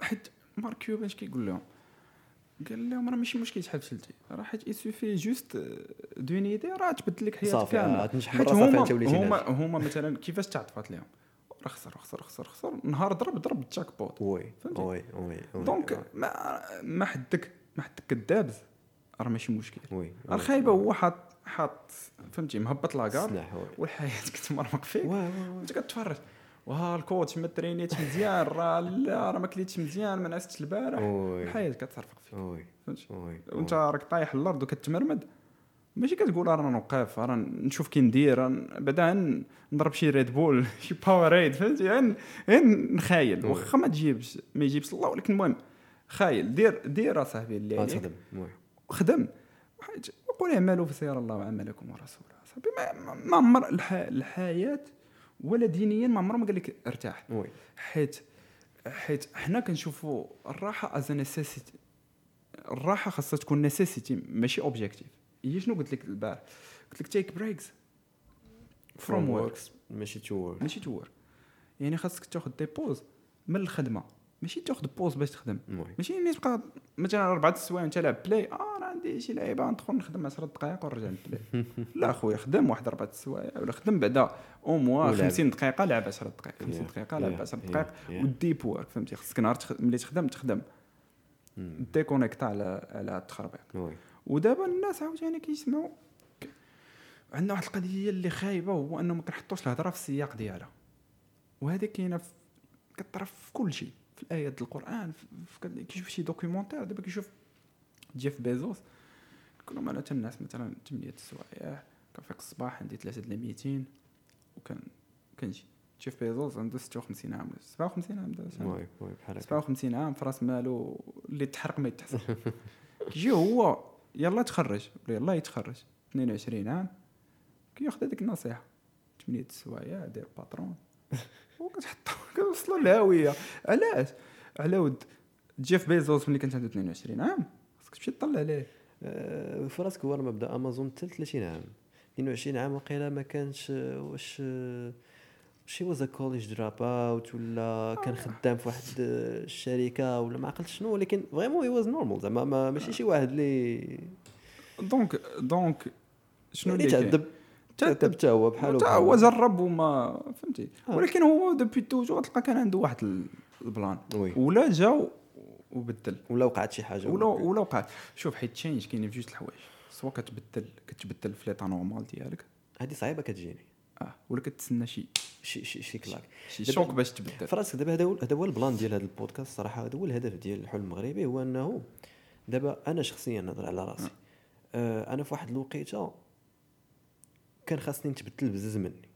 حيت مارك كيوبن كيقول لهم قال لهم راه ماشي مشكل شحال فشلتي راه حيت il suffit juste d'une idée راه تبدل لك حياتك كاملة. حيت هما هما هما مثلا كيفاش تعاطات لهم؟ راه خسر خسر خسر خسر نهار ضرب ضرب ال jackpot. oui؟ oui oui donc ما ما حدك ما حدك كدابز راه ماشي مشكل. وي راه الخايبه هو حاط حاط فهمتي مهبط لاكار والحياة *laughs* كتمرمق فيك. وي وي. أنت كتفرج. وها الكوتش ما ترينيتش مزيان راه لا راه ما كليتش مزيان ما نعستش البارح. الحياة كتصرفق فيك. فهمتي وانت راك طايح الأرض وكتمرمد. ماشي كتقول راه نوقف راه نشوف كي ندير بعدا نضرب شي ريد بول *laughs* شي باور ريد فهمتي غير نخايل. واخا ما تجيبش ما يجيبش. الله ولكن المهم خايل دير دير اصاحبي اللي عليك. خدم. وقول اعملوا فسيرى الله عملكم ورسوله. صاحبي ما- عمر الح- الحياة ولا الدنيا ما عمره ما قال لك ارتاح. oui. حيت حيت حنا كنشوفوا الراحة as necessity الراحة خاصها تكون nécessité ماشي objectif هي شنو قلت لك البارح؟ قلت لك take breaks from work ماشي to work ماشي to work يعني خاصك تاخذ des pauses من الخدمة. ماشي تاخذ pause باش تخدم. ماشي اني تبقى مثلا أربعة السوايع انت لاعب play آه عندي شي لعيبة ندخل نخدم 10 دقائق ونرجع نبلاي *laughs* لا خويا خدم واحد اربعة السوايع ولا خدم بعدا أو موا ولعب. 50 دقيقة لعب 10 دقائق 50 Yeah, دقيقة لعب yeah, 10 yeah, دقائق. وال deep work فهمتي؟ خصك نهار ملي تخدم تخدم. ديكونيكطا على على التخربيق. ودابا الناس عاوتاني كيسمعوا عندنا واحد القضية اللي خايبة هو أنه ما كنحطوش الهضرة في السياق ديالها. وهذه كاينة في كطرا في كل شيء في الآيات القرآن في كيشوف شي دوكيومونتير دابا كيشوف جيف بيزوس كل أنا الناس مثلا 8 السوايع كنفيق الصباح عندي 3 د 200 وكان كنجي جيف بيزوس عنده 56 عام 57 عام دابا؟ وي وي بحال هكا. 57 عام في راس مالو اللي تحرق ما يتحسب. *laughs* كيجي هو يلا تخرج ولا يلا يتخرج 22 عام كياخذ هذيك النصيحة. 8 السوايع ديال باطرون. *laughs* وكتحط كنوصلوا للهاويه علاش؟ على ود جيف بيزوس ملي كانت عنده 22 عام خاصك تمشي تطلع عليه. آه، في راسك هو مبدا أمازون حتى 30 عام. 22 عام وقيلا ما كانش آه، واش آه، he was college dropout ولا كان خدام في واحد آه، الشركة ولا ما عقلتش شنو ولكن vraiment he was normal زعما ما- ماشي شي واحد اللي donc donc شنو اللي اللي؟ تعذب تعذب حتى هو بحالو تا هو جرب وما فهمتي؟ آه. ولكن هو toujours toujours تلقى كان عنده واحد ال- ال plan. ولا جا و- وبدل. ولا وقعت شي حاجة ولا ولا وقعت. شوف حيت change كاينين في جوج الحوايج. سوا كتبدل كتبدل في l'état normal ديالك. هذه صعيبة كتجيني. آه ولا كتسنى شي شي شي شي claque شي choc باش تبدل. في راسك دابا هذا هو هذا هو ال plan ديال هذا البودكاست صراحة. هذا هو الهدف ديال الحلم المغربي هو أنه دابا أنا شخصيا نهضر على راسي. آه. أنا في واحد الوقيتة كان خاصني نتبدل بزز مني.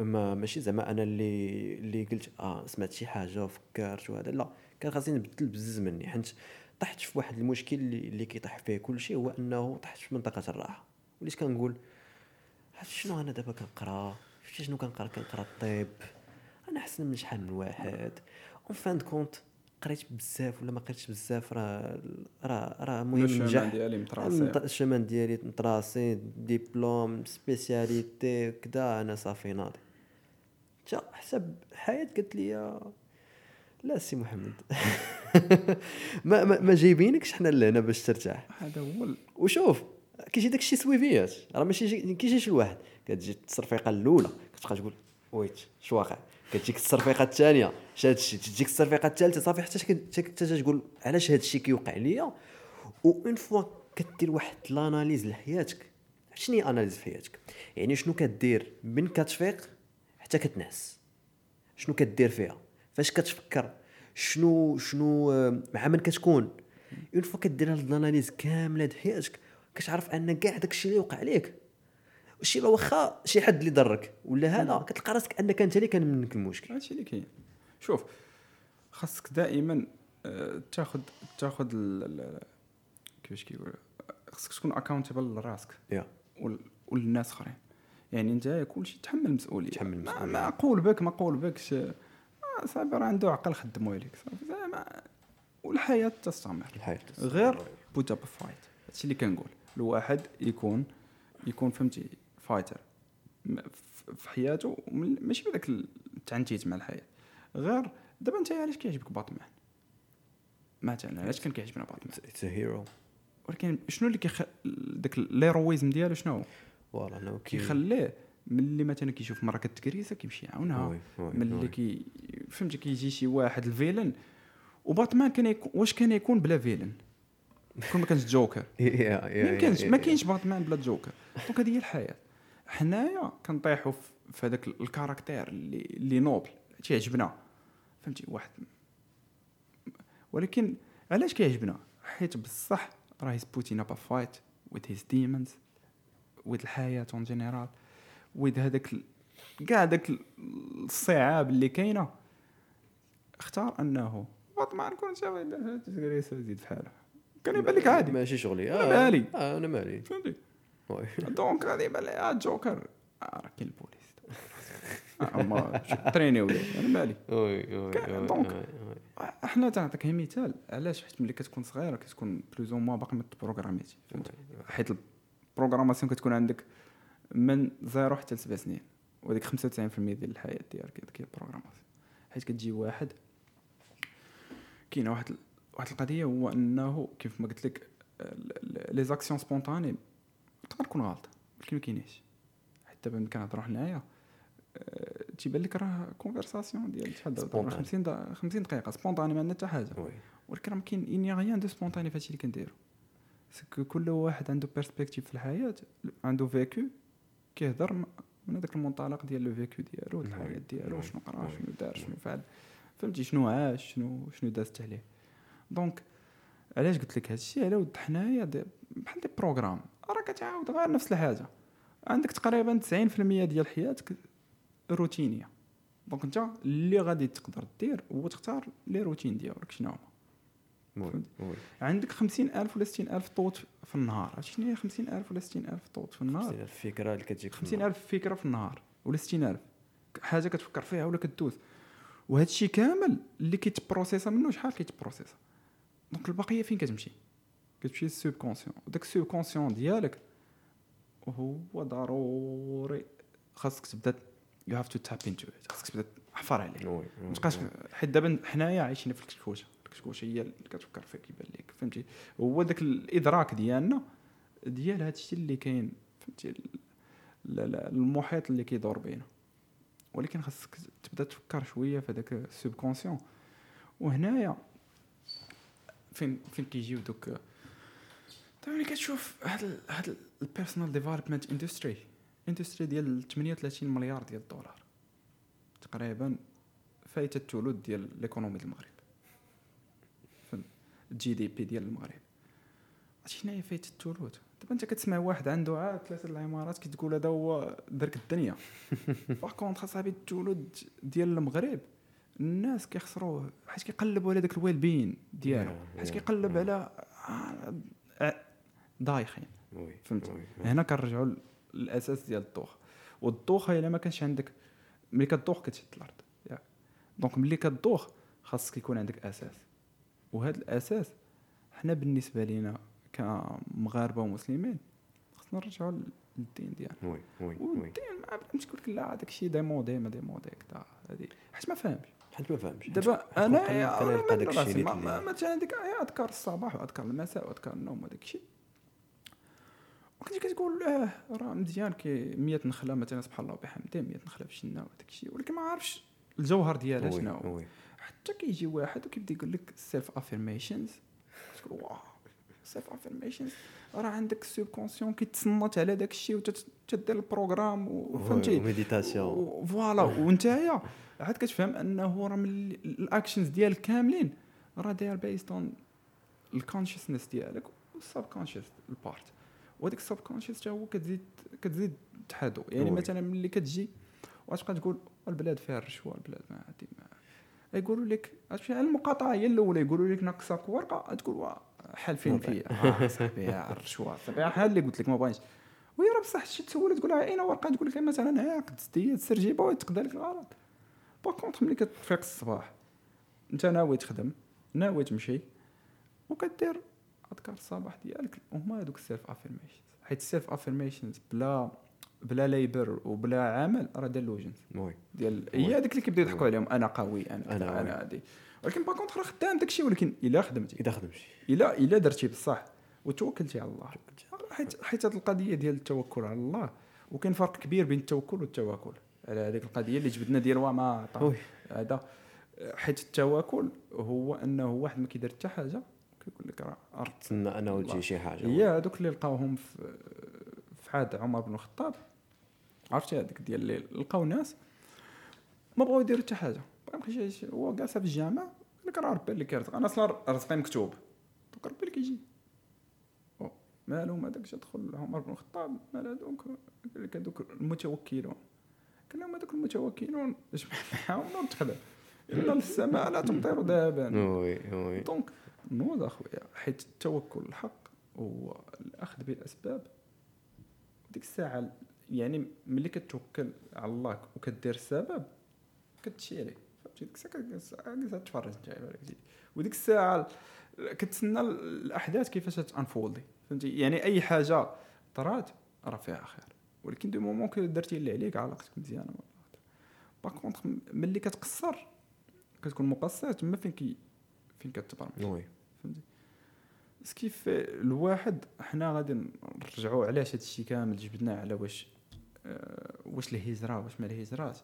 ما ماشي زعما أنا اللي اللي قلت آه سمعت شي حاجة وفكرت وهذا لا. كان خاصني نبدل بزز مني حيت طحت في واحد المشكل اللي, اللي كيطيح فيه كل شيء هو أنه طحت في منطقة الراحة. وليت كنقول شنو أنا دابا كنقرأ؟ عرفتي شنو كنقرأ؟ كنقرأ الطب. أنا احسن من شحال من واحد. اون فان كونت قريت بزاف ولا ما قريتش بزاف راه راه راه مهم الشومان ننجح ديالي متراسي. الشمان ديالي متراسي ديبلوم سبيسياليتي كدا أنا صافي ناضي. تا حسب الحياة قالت لي لا سي محمد. *laughs* ما ما, ما جايبينكش حنا لهنا باش ترتاح. هذا هو وشوف كيجي داك الشيء سويفيات. راه ماشي يجي- كيجي شي واحد كتجي التصرفيقة الأولى كتبقى تقول wait اش واقع؟ كتجيك التصرفيقة الثانية اش هاد الشيء تجيك التصرفيقة الثالثة صافي حتى حتى تقول علاش هاد الشيء كيوقع ليا؟ une fois كدير واحد l'analyse لحياتك شنو هي analyse في حياتك يعني شنو كدير من كتفيق حتى كتنعس شنو كدير فيها؟ فاش كتفكر؟ شنو شنو آه، مع من كتكون؟ une fois كدير هاد ال analyse كاملة د حياتك كتعرف أن كاع داكشي اللي وقع لك شي واخا شي حد اللي ضرك ولا هذا كتلقى راسك أنك أنت اللي كان منك المشكل. هادشي اللي كاين. شوف خاصك دائما آه، تاخذ تاخذ ال- ال- كيفاش كيقول خاصك تكون اكاونتبل لراسك وللناس أخرين. يعني انت كلشي تحمل المسؤوليه تحمل ما- المسؤولية. ما قول بك ما قول بكش راه عنده عقل خدمو عليك صافي. زعما والحياة تستمر. الحياة غير put up fight هادشي اللي كنقول. الواحد يكون يكون فهمتي fighter في حياته ماشي بهذاك التعنتيت مع الحياة. غير دابا انت علاش كيعجبك باتمان؟ مثلا علاش كان كيعجبنا باتمان؟ it's hero ولكن شنو اللي كيخ داك l'héroïsme ديالو شنو هو؟ voilà كيخليه ملي مثلا كيشوف مرة كتكريسا كيمشي يعاونها. ملي. كي فهمتي كيجي شي واحد ال villain وباتمان كان يكون واش كان يكون بلا villain؟ كون ما كانش جوكر. *laughs* ما يمكنش يا- ما كاينش باتمان بلا جوكر. donc هذه هي الحياة. حنايا كنطيحوا في- هذاك ال caractère اللي اللي noble تيعجبنا فهمتي واحد ولكن علاش كيعجبنا؟ حيت بصح راه he's putting up fight with his demons with الحياة en général with هذاك كاع داك ال- الصعاب اللي كاينة اختار أنه باتمان كون شاف تكريسا يزيد في حاله. كان يبان لك عادي. ماشي شغلي. آه، مالي. آه أنا مالي. فهمتي. donc غادي يبان لي آه، جوكر. راه كاين البوليس. آه، ما شو- تريني ولا أنا مالي. donc. إحنا تنعطيك غير مثال علاش حيت ملي كتكون صغير كتكون plus ou moins باقي ما تپروگراميتي فهمتي حيت ال programmation كتكون عندك من zéro حتى لسبع سنين وهذيك 95% ديال الحياة ديالك هذيك هي ال programmation حيت كتجي واحد كاينة واحد واحد القضية هو أنه كيف ما قلت لك les actions spontanées تقدر تكون غلط ولكن ما كاينينش دابا ملي كنهضروا حنايا آه، تيبان لك راه conversation ديال شحال دابا spontanée. 50 دا- 50 دقيقة spontanée ما عندنا حتى حاجة. ولكن راه ما كاين rien de spontané فهادشي اللي كنديرو parce que كل واحد عنده perspective في الحياة عنده vécu كيهضر من هذاك المنطلق ديال le vécu ديالو نعم. الحياة ديالو نعم. شنو قرا نعم. شنو دار شنو فعل فهمتي شنو عاش شنو شنو دازت عليه donc علاش قلت لك هادشي على ود حنايا بحال des programmes راه كتعاود غير نفس الحاجة عندك تقريبا 90% ديال حياتك روتينية donc انت اللي غادي تقدر دير هو تختار les routines ديالك شنو هما. عندك خمسين ألف ولا ستين ألف طوط في النهار. عرفتي شنو هي خمسين ألف ولا ستين ألف طوط في النهار؟ خمسين ألف فكرة اللي كتجيك في خمسين النهار. ألف فكرة في النهار ولا ستين ألف. حاجة كتفكر فيها ولا كدوز وهذا الشيء كامل اللي كيتبروسيسا منه شحال كيتبروسيسا؟ donc البقية فين كتمشي؟ كتمشي لل subconscient وداك ال subconscient ديالك هو ضروري. خاصك تبدا you have to tap into خاصك تبدا تحفر عليه. ما تبقاش حيت دابا حنايا عايشين في الكشكوشه الكشكوشه هي اللي كتفكر فيك يبان لك فهمتي؟ هو ذاك الإدراك ديالنا ديال هذا الشيء اللي كاين فهمتي؟ ال- ال- ال- المحيط اللي كيدور بينا. ولكن خاصك تبدا تفكر شوية في هذاك ال subconscient وحنايا فين فين كيجيو دوك؟ ملي كتشوف هاد هاد ال personal development industry industry ديال 38 مليار ديال الدولار تقريبا فايتة الثلث ديال l'économie المغرب. ال GDP ديال المغرب. عرفتي شنو هي فايته الثلث دابا انت كتسمع واحد عنده عاد ثلاثة العمارات كتقول هذا هو درك الدنيا. par contre اصاحبي الثلث ديال المغرب الناس كيخسروه حيت كيقلبوا على داك ال well-being ديالو. Yeah, حيت yeah, كيقلب yeah. على آه، آه، دايخين. oui. فهمت. هنا كنرجعوا للأساس ديال الدوخ والدوخه إلا ما كانش عندك ملي كدوخ كتشد الأرض. ياك donc ملي كدوخ خاصك يكون عندك أساس. وهذا الأساس حنا بالنسبة لينا كمغاربة ومسلمين خصنا نرجعوا للدين ديالنا oui. oui. والدين ما بغيتش نقول لك لا هذاك الشيء démodé ما démodé كدا هذه حيت ما فاهمش حيت ما فاهمش دابا أنا مثلا عندك يا أذكار الصباح وأذكار المساء وأذكار النوم وداك الشيء وكنتي كتقول آه راه مزيان كي 100 نخله مثلا سبحان الله وبحمده 100 نخله في الجنه وداك الشيء ولكن ما عارفش الجوهر ديالها. شنو هو. حتى كيجي واحد وكيبدا يقول لك self affirmations تقول waw self affirmations راه عندك ال subconscient كيتصنت على داك الشيء وتدير ال programme وفهمتي méditation voilà. وانتايا عاد كتفهم انه راه من ال actions ديالك كاملين. راه داير based on ال consciousness ديالك وال subconscious ال part وهذيك ال subconscious حتى هو كتزيد كتزيد تحادو. يعني. مثلا ملي كتجي وتبقى تقول البلاد فيها الرشوة البلاد ما هادي ما يقولوا لك على المقاطعة هي الأولى يقولوا لك ناقصك ورقة تقول واه حالفين فيا. آه صاحبي الرشوه صاحبي بحال اللي قلت لك ما بغيتش. وهي راه بصح شي تسول تقول لها أين ورقة؟ تقول لك مثلا عقد ديت سرجيبه وتقدر لك الغلط. par contre ملي كتفيق الصباح أنت ناوي تخدم ناوي تمشي وكدير أذكار الصباح ديالك. هما هذوك ال self affirmations حيت ال self affirmations بلا بلا ليبر وبلا عمل راه دار لوجنز oui. ديال هي هذيك اللي كيبداو يضحكوا عليهم أنا قوي أنا. أنا هادي. ولكن par contre راه خدام داك الشيء ولكن إلا خدمتي. اذا خدمتي. إلا إلا درتي بصح. وتوكلتي على الله. حيت حيت هذه القضية ديال التوكل على الله وكاين فرق كبير بين التوكل والتواكل. على هذيك القضية اللي جبدنا ديال وي. هذا. حيت التواكل هو أنه واحد ما كيدير حتى حاجة كيقول لك راه راه تسنى أنا. وتجي شي حاجة. هي هذوك اللي لقاوهم في في عهد عمر بن الخطاب. عرفتي هذيك ديال اللي لقاو ناس ما بغاو يديروا حتى حاجة. يمشي شي- هو جالس في الجامع قال لك راه ربي اللي كيرزق. أنا أصلا رزقي مكتوب. دوك ربي اللي كيجي. أو، مالهم هذاك جا دخل عمر بن الخطاب؟ مال هذوك قال لك هذوك المتوكلون. قال لهم هذوك المتوكلون اجمع معاهم وتخدم إن السماء لا تمطر ذهبا *laughs* oui oui. donc نوض أخويا حيت التوكل الحق هو الأخذ بالأسباب. ديك الساعة يعني ملي كتوكل على الله وكدير السبب كتشيري فهمتي؟ ديك الساعة الشيء. وديك الساعة كتسنى الأحداث كيفاش ت unfoldي. فهمتي؟ يعني أي حاجة طرات راه فيها خير. ولكن du moment que درتي اللي عليك علاقتك مزيانة مع par contre ملي كتقصر كتكون مقصر تما فين كي فين كتبرمج. oui. فهمتي؟ بس كيف الواحد حنا غادي نرجعوا علاش هذا الشيء كامل جبدناه على واش آه، واش الهجره واش ما الهجرات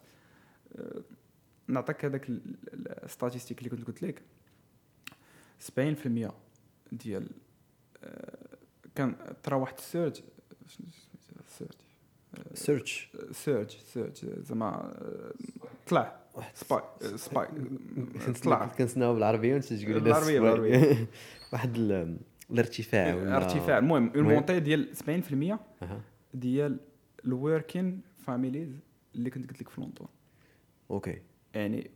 آه، نعطيك هذاك ال statistique اللي كنت قلت لك. 70% ديال آه، كان ترى واحد السيرج سيرج سيرش سيرج سيرج زعما طلع. واحد سباي سباي طلع. كنسناو بالعربية وانت تقول لي بالعربية، السباي. بالعربية. *laughs* واحد الارتفاع ولا ارتفاع المهم؟ المونتي ديال 70% أها. ديال الوركين فاميليز اللي كنت قلت لك في لندن Okay. يعني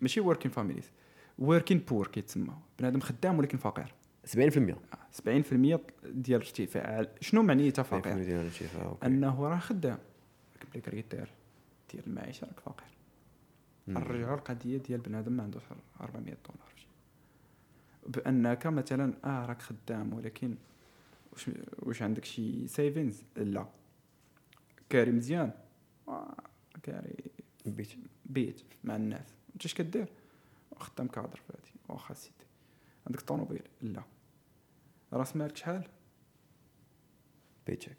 ماشي working families working poor كيتسمى. بنادم خدام ولكن فقير. 70% آه، 70% ديال الارتفاع. شنو معنيتها 70% فقير؟ ديال الارتفاع okay. أنه راه خدام. ولكن ب les critères ديال المعيشة راك فقير. نرجعوا القضية ديال بنادم ما عندوش 400 دولار. بأنك مثلا آه راك خدام ولكن واش واش عندك شي savings لا. كاري مزيان. آه كاري بيت. بيت مع الناس. انت اش كدير؟ خدام كادر في هادي واخا سيدي عندك طوموبيل لا. راس مالك شحال؟ paycheck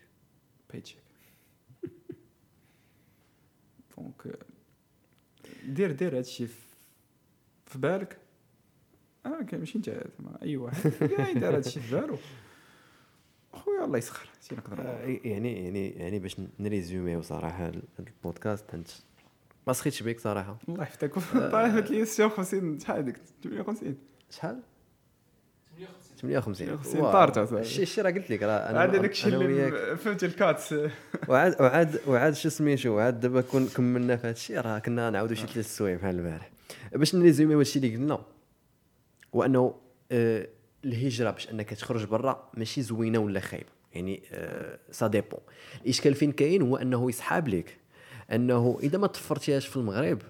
paycheck donc دير دير هادشي في بالك. آه كان ماشي أنت زعما اي واحد كاين دار هادشي في بالو خويا الله يسخر. شي نقدر. آه، يعني يعني يعني باش نريزوميو صراحة هذا البودكاست أنت ما سخيتش بك صراحة؟ الله يفتك طايفت لي 56 شحال ديك 58 شحال؟ 58 58 واو. طارت. الشيء الشيء راه قلت لك راه أنا عاد داك الشيء اللي فهمتي الكاتس. وعاد وعاد وعاد شو سميتو وعاد دابا كون كملنا في هذا الشيء راه كنا نعاودوا شي ثلاث سوايع بحال البارح. باش نريزومي هذا الشيء اللي قلنا هو انه آه الهجرة باش أنك تخرج برا ماشي زوينة ولا خايبة. يعني آه ça dépend الإشكال فين كاين هو أنه يسحاب لك أنه إذا ما طفرتيهاش في المغرب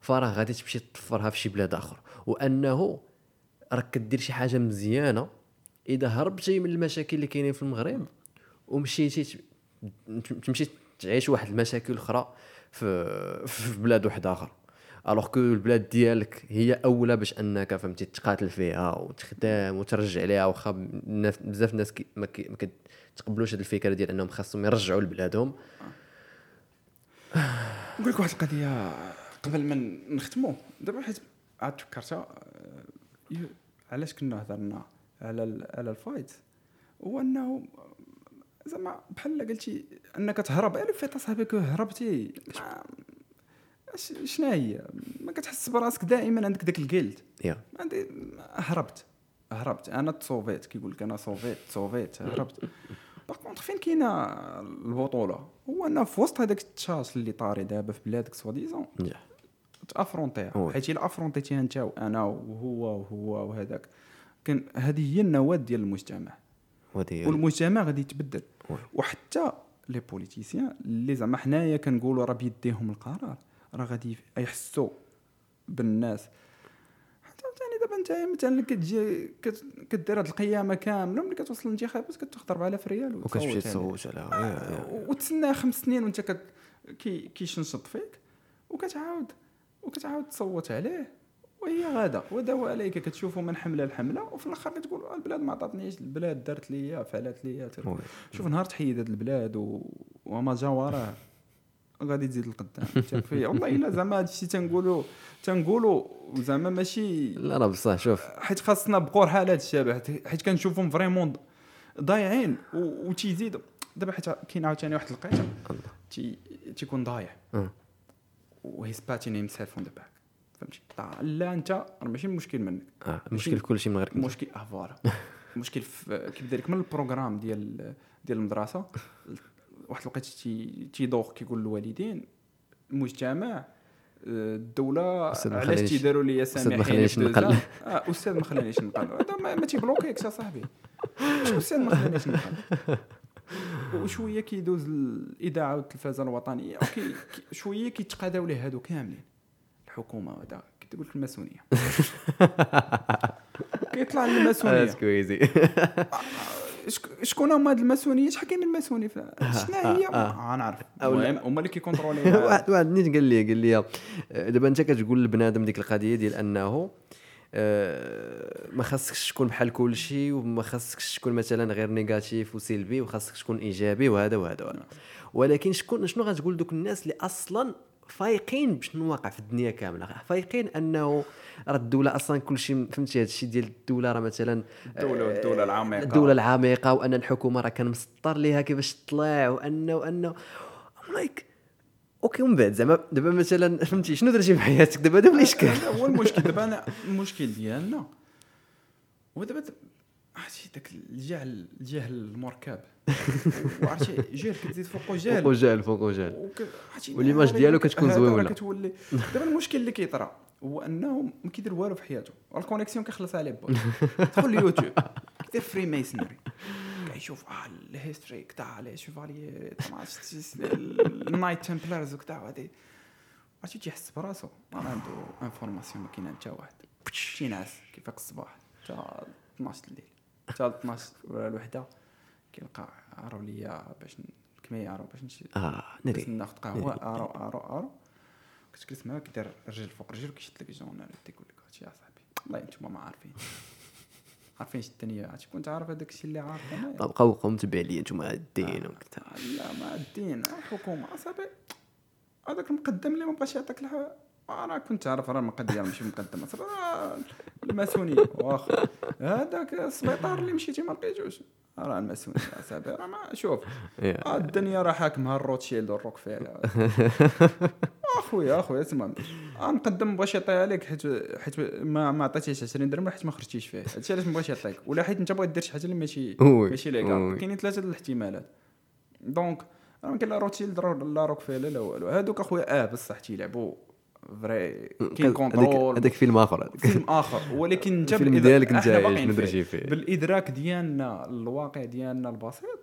فراه غادي تمشي تطفرها في شي بلاد آخر. وأنه راك كدير شي حاجة مزيانة إذا هربتي من المشاكل اللي كاينين في المغرب ومشيتي تمشي تعيش واحد المشاكل أخرى في في بلاد واحد اخر alors que البلاد ديالك هي أولى باش أنك فهمتي تقاتل فيها وتخدم وترجع ليها واخا بزاف الناس كي ما, كتقبلوش هذه الفكرة ديال أنهم خاصهم يرجعوا لبلادهم. نقول لك واحد القضية قبل ما نختموا دابا حيت عاد فكرتها آه، علاش كنا هضرنا على على ال fight؟ هو أنه زعما بحال قلتي أنك تهرب la fuite اصاحبي كو هربتي شنو هي ما كتحس براسك دائما عندك داك الجلد يا. عندي هربت. هربت. أنا تصوفيت كيقول لك أنا صوفيت تصوفيت هربت. par contre فين كاينة البطولة؟ هو انه في وسط هذاك التشاش اللي طاري دابا في بلادك soit des enjeux تافرونتيها. حيت إلا أفرونتيتيها أنت وأنا وهو وهو وهذاك كان هذه هي النواة ديال المجتمع. والمجتمع غادي يتبدل. وحتى les politiciens اللي زعما حنايا كنقولوا راه بيديهم القرار. راه غادي يحسوا بالناس حتى ثاني دابا انت مثلا كتجي كت- كدير هاد القيامة كاملة ملي كتوصل الانتخابات كتاخذ 4000 ريال وكتمشي عليه. تصوت على يا- يا. وتسنى خمس سنين وانت كت... كي كيشنشط فيك وكتعاود وكتعاود تصوت عليه وهي غادة ودواء عليك كتشوفوا من حملة لحملة وفي الآخر كتقول "آه، البلاد ما عطاتنيش البلاد دارت ليا فعلت ليا. شوف نهار تحيد هاد البلاد و... وما جا وراه غادي تزيد القدام فيا والله إلا زعما هادشي تنقولوا تنقولوا زعما ماشي لا راه بصح شوف. حيت خاصنا بقور حالات الشباب حيت كنشوفهم vraiment ضايعين و- وتيزيدوا دابا حيت كاين عاوتاني واحد القيته تي تيكون ضايع. آه. و he's patting himself on the back فهمتي؟ طا- لا انت ماشي مشكل منك. آه المشكل في كل شيء من غير كنت. المشكل آه voilà. *laughs* المشكل كيبدا لك؟ من ال programme ديال ديال المدرسة. *laughs* واحد الوقت تي تيدوخ كيقول للوالدين المجتمع آه، الدولة علاش تيداروا لي أستاذ ما سامحين خلانيش نقل. آه أستاذ ما خلانيش نقل هذا ما, تيبلوكيكش أصاحبي. شو أستاذ ما خلانيش نقل وشوية كيدوز الإذاعة والتلفازة الوطنية. وكي كي- شوية كيتقاداو ليه هادو كاملين. الحكومة وهذا كتقول لك الماسونية. *laughs* كيطلع الماسونيه excusez شك- شكون هما هاد الماسونيه شحال كاين الماسونيه في- شنو هي آه. ما نعرف أو لا. المهم هما اللي كيكونترولي *laughs* واحد واحد نيت قال لي قال لي آه، دابا انت كتقول لبنادم ديك القضية ديال أنه آه، ما خاصكش تكون بحال كل شيء وما خاصكش تكون مثلا غير negative وسلبي وخاصك تكون إيجابي وهذا وهذا وهذا. ولكن شكون شنو غتقول دوك الناس اللي أصلا فايقين بشنو واقع في الدنيا كاملة. فايقين أنه راه الدولة أصلا كل شيء فهمتي؟ هذا الشيء ديال الدولة راه مثلا الدولة والدولة العميقة. الدولة العميقة وأن الحكومة راه كان مسطر ليها كيفاش تطلع وانه وانه like OK ومن بعد زعما دابا مثلا فهمتي؟ شنو درتي في حياتك؟ دابا هذا هو الإشكال. هذا هو المشكل. دابا أنا المشكل ديالنا هو دابا عرفتي داك الجهل الجهل المركب. وعرفتي جهل كتزيد فوقه فوق جهل وجال فوق وجال وك- عرفتي وال image هذا ديالو كتكون زويونة. كتولي. دابا المشكل اللي كيطرا هو انه ما كيدير والو في حياته. ال connexion كيخلص عليه با دخل اليوتيوب كيدير Freemasonry كيشوف آه ال history كتاع les chevaliers ال Knights Templars وكتاع هادي عرفتي تيحس براسو. راه عنده information ما كاين حتى واحد. تينعس كيفاق الصباح حتى 12 الليل. حتى 12 ولا الوحدة. كيلقى عرو ليا باش الكمية عرو باش نمشي آه ندري ناخذ قهوة. أرو أرو أرو. كتجلس معاه كدير رجل فوق رجل وكيشد لك الجورنال تيقول لك. هادشي يا صاحبي. والله أنتم ما عارفين. *laughs* عارفين شي الدنيا. عرفتي كنت عارف هذاك الشيء اللي عارف أنا. بقاو بقاو متبع لي نتوما الدين وكذا لا ما الدين الحكومة اصاحبي هذاك المقدم اللي ما بقاش يعطيك أنا كنت عارف راه المقدم ماشي مقدم. اصاحبي راه الماسونيه واخا هذاك السبيطار اللي مشيتي ما لقيتوش. راه الماسونيه اصاحبي راه ما شوف. آه الدنيا راه حاكمها الروتشيلد والروكفيلر أخويا أخويا تسمع. نقدم ما بغاش يعطيها لك حيت حيت ما ما عطيتيش 20 درهم حيت ما خرجتيش فيه. هادشي علاش ما بغاش يعطيك ولا حيت أنت بغيت دير شي حاجة اللي ماشي. ماشي. légal كاينين ثلاثة الاحتمالات. donc راه كاين لا روتشيلد لا روكفيلر لا والو. هادوك أخويا آه بصح تيلعبوا vrai كاين control هذاك فيلم آخر. *laughs* فيلم آخر. ولكن انت الفيلم ديالك انت ما فيه. بالإدراك ديالنا الواقع ديالنا البسيط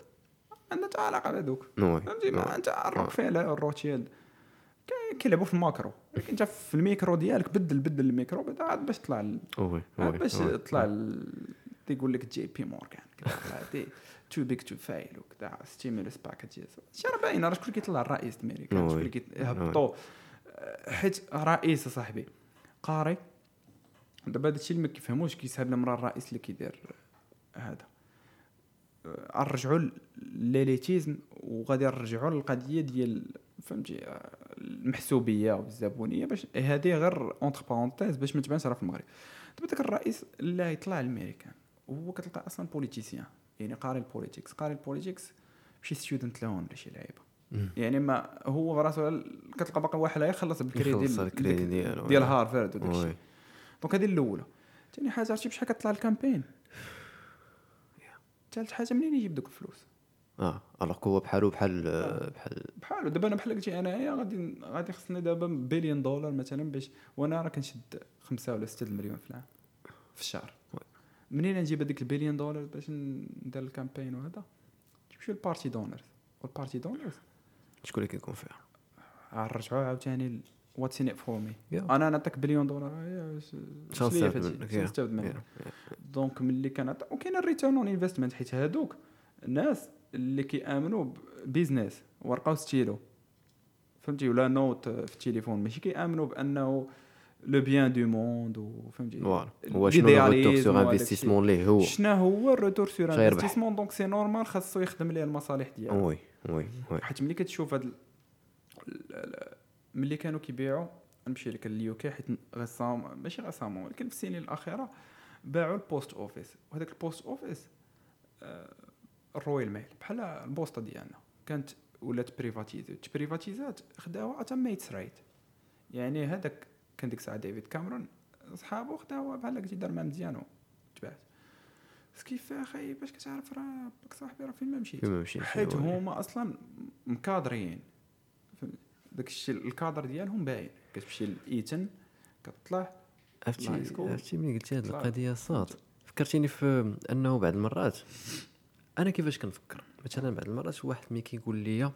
عندنا حتى علاقة بهذوك. فهمتي؟ ما. انت الروكفيلر الروتشيلد كي- كيلعبوا في ال macro. ولكن انت في الميكرو ديالك بدل بدل الميكرو عاد باش oui عاد باش ال- تيقول لك JP Morgan too big to fail وكذا. stimulus packages شي راه باين راه شكون كيطلع الرئيس الامريكان oui. شكون اللي كيهبطوا حيت رئيس صاحبي قاري. دابا هذا الشيء اللي ما كيفهموش كيسحب المرا الرئيس اللي كيدير هذا. نرجعوا لل élitisme وغادي نرجعوا للقضية ديال فهمتي المحسوبية والزبونيه باش هذه غير entre parenthèses باش ما تبانش راه في المغرب. دابا داك الرئيس اللي يطلع الامريكان هو كتلقى أصلا politicien يعني قاري ال politics قاري ال politics شي student loan ولا شي لعيبة. يعني ما هو براسو كتلقى باقي واحد لا يخلص بالكريدي الكريدي ديالو. ديال هارفارد وداك الشيء. donc هذه الأولى. ثاني حاجة عرفتي بشحال كطلع ال campaign؟ ثالث حاجة منين يجيب دوك الفلوس؟ آه الوغ هو بحالو بحال بحال. بحالو. دابا أنا بحال قلتي أنايا غادي غادي خصني دابا بليون دولار مثلا باش وأنا راه كنشد خمسة ولا ستة المليون في العام في الشهر. منين نجيب هذيك البليون دولار باش ندير ال campaign وهذا؟ تمشيو لل party donors وال party donors شكون اللي كيكون فيها؟ نرجعوا عاوتاني what's in for me. أنا نعطيك بليون دولار. هيا ش- شنو شنو ليا نستافد فهادشي؟ منك؟ شنو يا. نستافد منك؟ يا. donc ملي كنعطي وكاين ال return on investment حيت هادوك الناس اللي كيامنوا ب business ورقه وستيلو فهمتي؟ ولا note في التليفون. ماشي كيامنوا بأنه le bien du monde وفهمتي voilà هو شنو ال retour ال idéalisme sur investissement اللي هو؟ شنو هو ال retour sur. investissement donc c'est normal خاصو يخدم ليه المصالح ديالو. oui oui oui. حيت ملي كتشوف هاد ملي كانوا كيبيعوا نمشي لك ال UK حيت غصام ماشي غصام ولكن في السنين الأخيرة باعوا ال Post Office وهذاك ال Post Office ال Royal Mail. بحال البوسطة ديالنا. كانت ولات privatisée تبريفاتيزات خداوها تما يتسرايت يعني هذاك كان ديك الساعة ديفيد كاميرون صحابو خداوها بحال قلتي دار مع مزيان وتبعت بس كيف أخي؟ باش كتعرف راه باك صاحبي راه فين ما مشيت فين ما مشيتي، حيت. هما أصلا مكادرين؟ داك الشيء الكادر ديالهم باين. كتمشي ل Eton كتطلع عرفتي. عرفتي ملي قلتي هذه. القضية؟ صاد. فكرتيني في أنه بعض المرات أنا كيفاش كنفكر؟ مثلا بعض المرات واحد ملي كيقول لي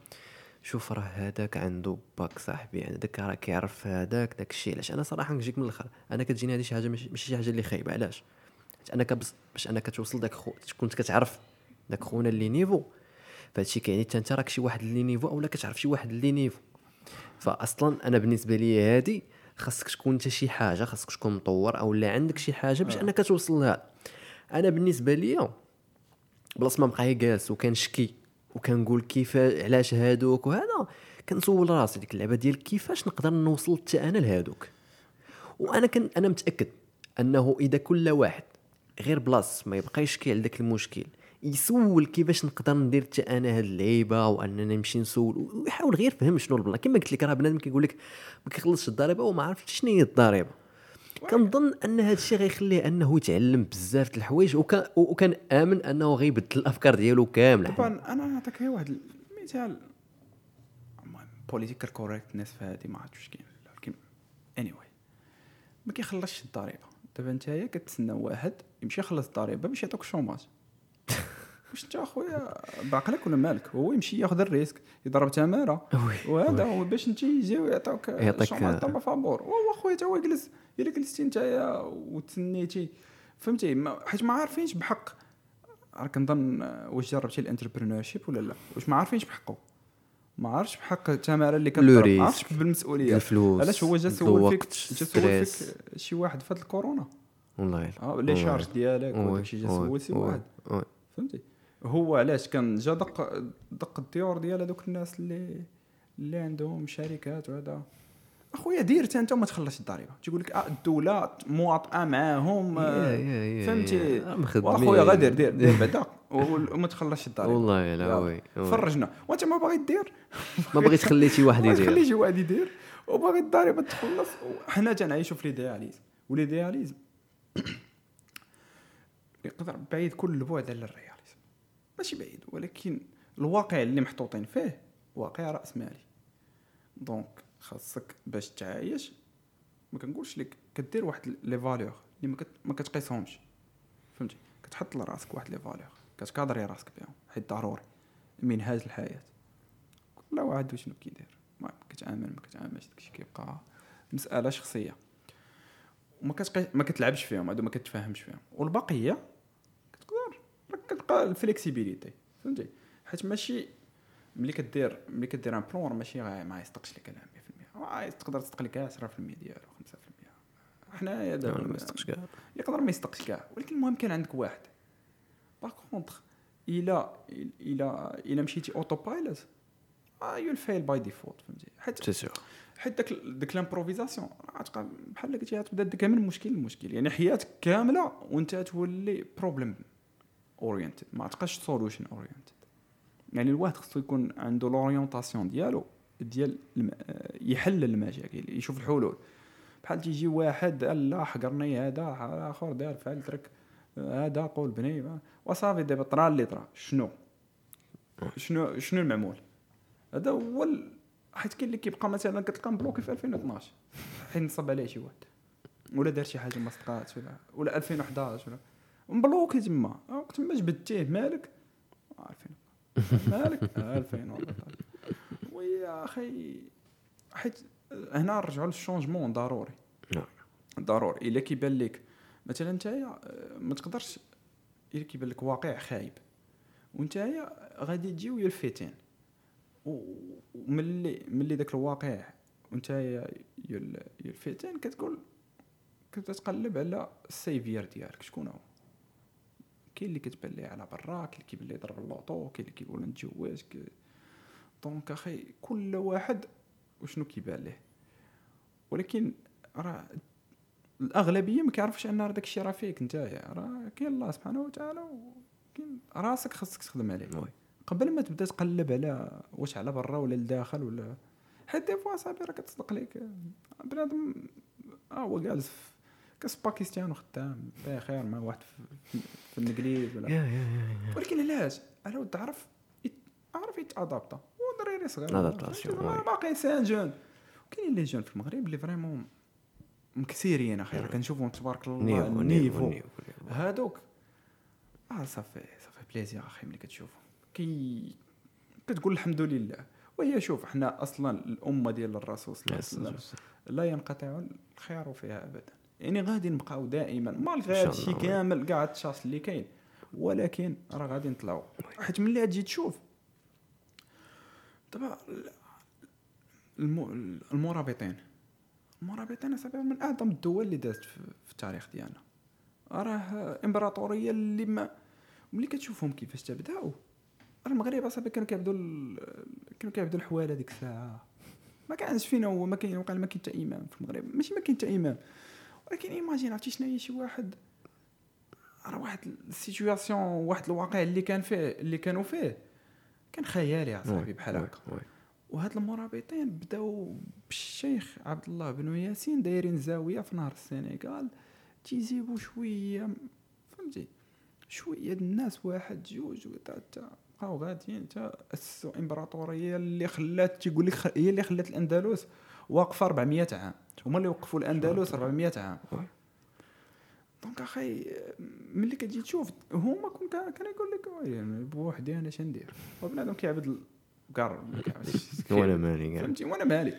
شوف راه هذاك عنده باك صاحبي يعني هذاك راه كيعرف هذاك داك الشيء. علاش؟ أنا صراحة نجيك من الأخر. أنا كتجيني هذه شي حاجة ماشي شي حاجة اللي خايبة. علاش؟ حيت أنا كبس باش أنا كتوصل داك خو كنت كتعرف داك خونا اللي niveau. فهادشي كيعني حتى أنت راك شي واحد اللي niveau اولا كتعرف شي واحد اللي niveau. فاصلا أنا بالنسبة لي هادي خاصك تكون انت شي حاجة خاصك تكون مطور أو لا عندك شي حاجة باش انك توصل لها أنا بالنسبة ليا بلاص ما نبقى جالس وكنشكي وكنقول كيف علاش هادوك وهذا كنسول راسي ديك اللعبة ديال كيفاش نقدر نوصل حتى أنا لهادوك. وأنا كن أنا متأكد أنه إذا كل واحد غير بلاص ما يبقى يشكي على داك المشكل. يسول كيفاش نقدر ندير حتى أنا هاد اللعيبة وأننا نمشي نسول ويحاول غير يفهم شنو البلان كما قلت لك راه بنادم كيقول لك ما كيخلصش الضريبة وما عرفتش شنو هي الضريبة. كنظن أن هذا الشيء غيخليه أنه يتعلم بزاف د الحوايج وكان وكان آمن أنه غيبدل الأفكار ديالو كاملة. طبعا أنا نعطيك غير واحد المثال. political correctness في هذه ما عرفتش كاين اني anyway. ما كيخلصش الضريبة. دابا نتايا كتسنى واحد يمشي يخلص الضريبه باش يعطوك ال chômage *laughs* واش انت اخويا بعقلك ولا مالك؟ هو يمشي ياخذ ال risque يضرب تمارة. وهذا هو باش انت يجيو يعطوك يعطيك- ال chômage طبعا *laughs* فابور. وهو اخويا تا هو يجلس الا جلستي نتايا وتسنيتي. فهمتي؟ ما- حيت ما عارفينش بحق. راه كنظن واش جربتي ال entrepreneurship ولا لا؟ واش ما عارفينش بحقه ما عارفش بحق التماره les risques، ما عارفش بالمسؤولية. الفلوس علاش هو جا سول فيك جا سول. فيك شي واحد في هاد الكورونا؟ والله. آه les charges ديالك oui، وداك الشيء جا سول شي واحد. فهمتي؟ هو علاش كان جا دق دق الديور ديال هذوك الناس اللي اللي عندهم شركات وهذا؟ أخويا دير أنت وما تخلصش الضريبة. تيقول لك آه الدولة مواطئة معاهم آه، يا- يا- يا- فهمتي؟ يا. مخدمين. وأخويا غادير *laughs* دير دير بعدا وما تخلصش الضريبة. والله لا يلا. oui oui. فرجنا. وأنت ما باغي دير؟ ما بغيت خلي شي واحد ما يدير. تخلي شي واحد يدير. وباغي الضريبة تخلص. حنا تنعيشوا في l'idéalisme و l'idéalisme يقدر بعيد كل البعد على ال réalisme. ماشي بعيد ولكن الواقع اللي محطوطين فيه واقع راسمالي donc خاصك باش تعايش ما كنقولش لك كدير واحد les valeurs اللي ما, كت... ما كتقيسهمش. فهمتي؟ كتحط لراسك واحد les valeurs كتكادري راسك بهم حيت ضروري منهاج الحياة. كل واحد شنو كيدير. المهم كتعامل ما كتعاملش داكشي كيبقى مسألة شخصية. وما كتقي... ما كتلعبش فيهم هادو ما كتفاهمش فيهم. والبقية كتقدر راك كتلقى ال flexibilité. فهمتي؟ حيت ماشي ملي كدير ملي كدير un plan ماشي ما يصدقش لك على 100% راه عايز تقدر تصدق لك 10% ديالو 5% حنايا لا، ما دابا يصدقش كاع. يقدر ما يصدقش كاع. ولكن المهم كان عندك واحد. par contre إلا إلا إلا مشيتي autopilot you fail by default فهمتي؟ حيت c'est sûr حيت داك داك l'improvisation غتبقى بحال قلتي غتبدا ديك من مشكل لمشكل. يعني حياتك كاملة وانت تولي problem oriented ما تبقاش solution oriented يعني الواحد خصو يكون عنده l'orientation ديالو ديال. يحل المشاكل يشوف الحلول. بحال تيجي واحد لا حقرني هذا آخر دار فعل ترك هذا قول بني وصافي دابا طرا اللي طرا. شنو؟ شنو؟ شنو المعمول؟ هذا هو. حيت كاين اللي كيبقى مثلا كتلقى مبلوكي في 2012 حيت نصب عليه شي واحد. ولا دار شي حاجة ما صدقاتش ولا ولا 2011 ولا مبلوكي تما. وقت ما جبدتيه مالك. عارفين مالك؟ 2014 ويا أخي حيت هنا نرجعوا للشونجمون ضروري نعم. ضروري إلا كيبان لك مثلا نتايا ما تقدرش إلا كيبان لك واقع خايب ونتايا غادي تجي ويا الفيتين. وملي ملي داك الواقع ونتايا يا الفيتين كتقول كتقلب على ال sauveur ديالك شكون هو؟ كاين اللي كتبان ليه على برا كاين اللي كيبان ليه يضرب ال loto كاين اللي كيقول نتزوج donc أخي كل واحد وشنو كيبان ليه. ولكن راه الأغلبية ما كيعرفش أن داك الشيء راه فيك نتايا. راه كاين الله سبحانه وتعالى وكاين راسك خاصك تخدم عليه. قبل ما تبدا تقلب على واش على برا ولا لداخل ولا حيت des fois صاحبي راه كتصدق لك بنادم آه هو جالس كاس باكستان وخدام بخير مع واحد في, الانجليز ولا. ولكن علاش؟ على ود تعرف عارف يتادابتا ودريري صغير. باقي إنسان jeune. وكاين اللي jeune في المغرب اللي vraiment مكثيرين أخي كنشوفهم تبارك الله ال niveau هادوك. آه صافي صافي بليزير أخي ملي كتشوفهم. كي كتقول الحمد لله. وهي شوف إحنا أصلا الأمة ديال الرسول صلى الله عليه وسلم لا ينقطع الخير فيها ابدا. يعني غادي نبقاو دائما. مالغي هذا الشيء كامل كاع التشاص اللي كاين. ولكن راه غادي نطلعوا حيت ملي تجي تشوف دابا المرابطين. المرابطين اصاحبي من أعظم الدول اللي دازت في التاريخ ديالنا. راه إمبراطورية اللي ما ملي كتشوفهم كيفاش تبداو. المغرب أصاحبي كانوا كيعبدوا كانوا كيعبدوا الحواله ديك الساعة. ما كانش فينا هو ما كاين وقع ما كاين حتى إمام في المغرب. ماشي ما كاين حتى إمام. ولكن imagine عرفتي شنو هي شي واحد؟ راه واحد ال situation واحد الواقع اللي كان فيه اللي كانوا فيه. كان خيالي اصاحبي بحال هكا. وهاد المرابطين بداو بالشيخ عبد الله بن ياسين دايرين زاوية في نهر السنغال تيجيبوا شوية فهمتي؟ شوية الناس واحد جوج وثلاثه بقاو غاديين حتى أسسوا إمبراطورية اللي خلات تيقول لك هي اللي خلات الأندلس واقفة 400 عام. هما اللي وقفوا الأندلس 400 عام. دونك أخي ملي كتجي تشوف هما كون كان يقول لك يعني بوحدي أنا شندير وبنادم كيعبد كار *laughs* وأنا مالي فهمتي؟ وأنا مالي.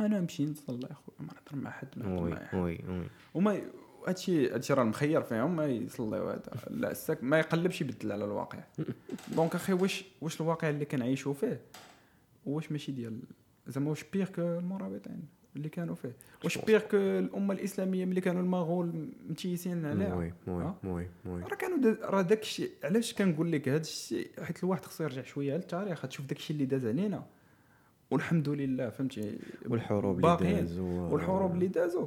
أنا نمشي نصلي أخويا ما نهضر مع حد ما وي وي وي. وما هادشي هادشي راه مخير فيهم ما يصليو هذا لا الساك ما يقلبش يبدل على الواقع. *laughs* دونك أخي واش واش الواقع اللي كنعيشوا فيه؟ واش ماشي ديال زعما واش بيغ كو المرابطين اللي كانوا فيه. واش بيغ كو الأمة الإسلامية ملي كانوا المغول متيسين عليها؟ وي وي oui oui راه كانوا راه داك الشيء علاش كنقول لك هذا الشيء؟ حيت الواحد خصو يرجع شوية للتاريخ تشوف داك الشيء اللي داز علينا. والحمد لله فهمتي؟ والحروب اللي دازوا. والحروب اللي دازوا.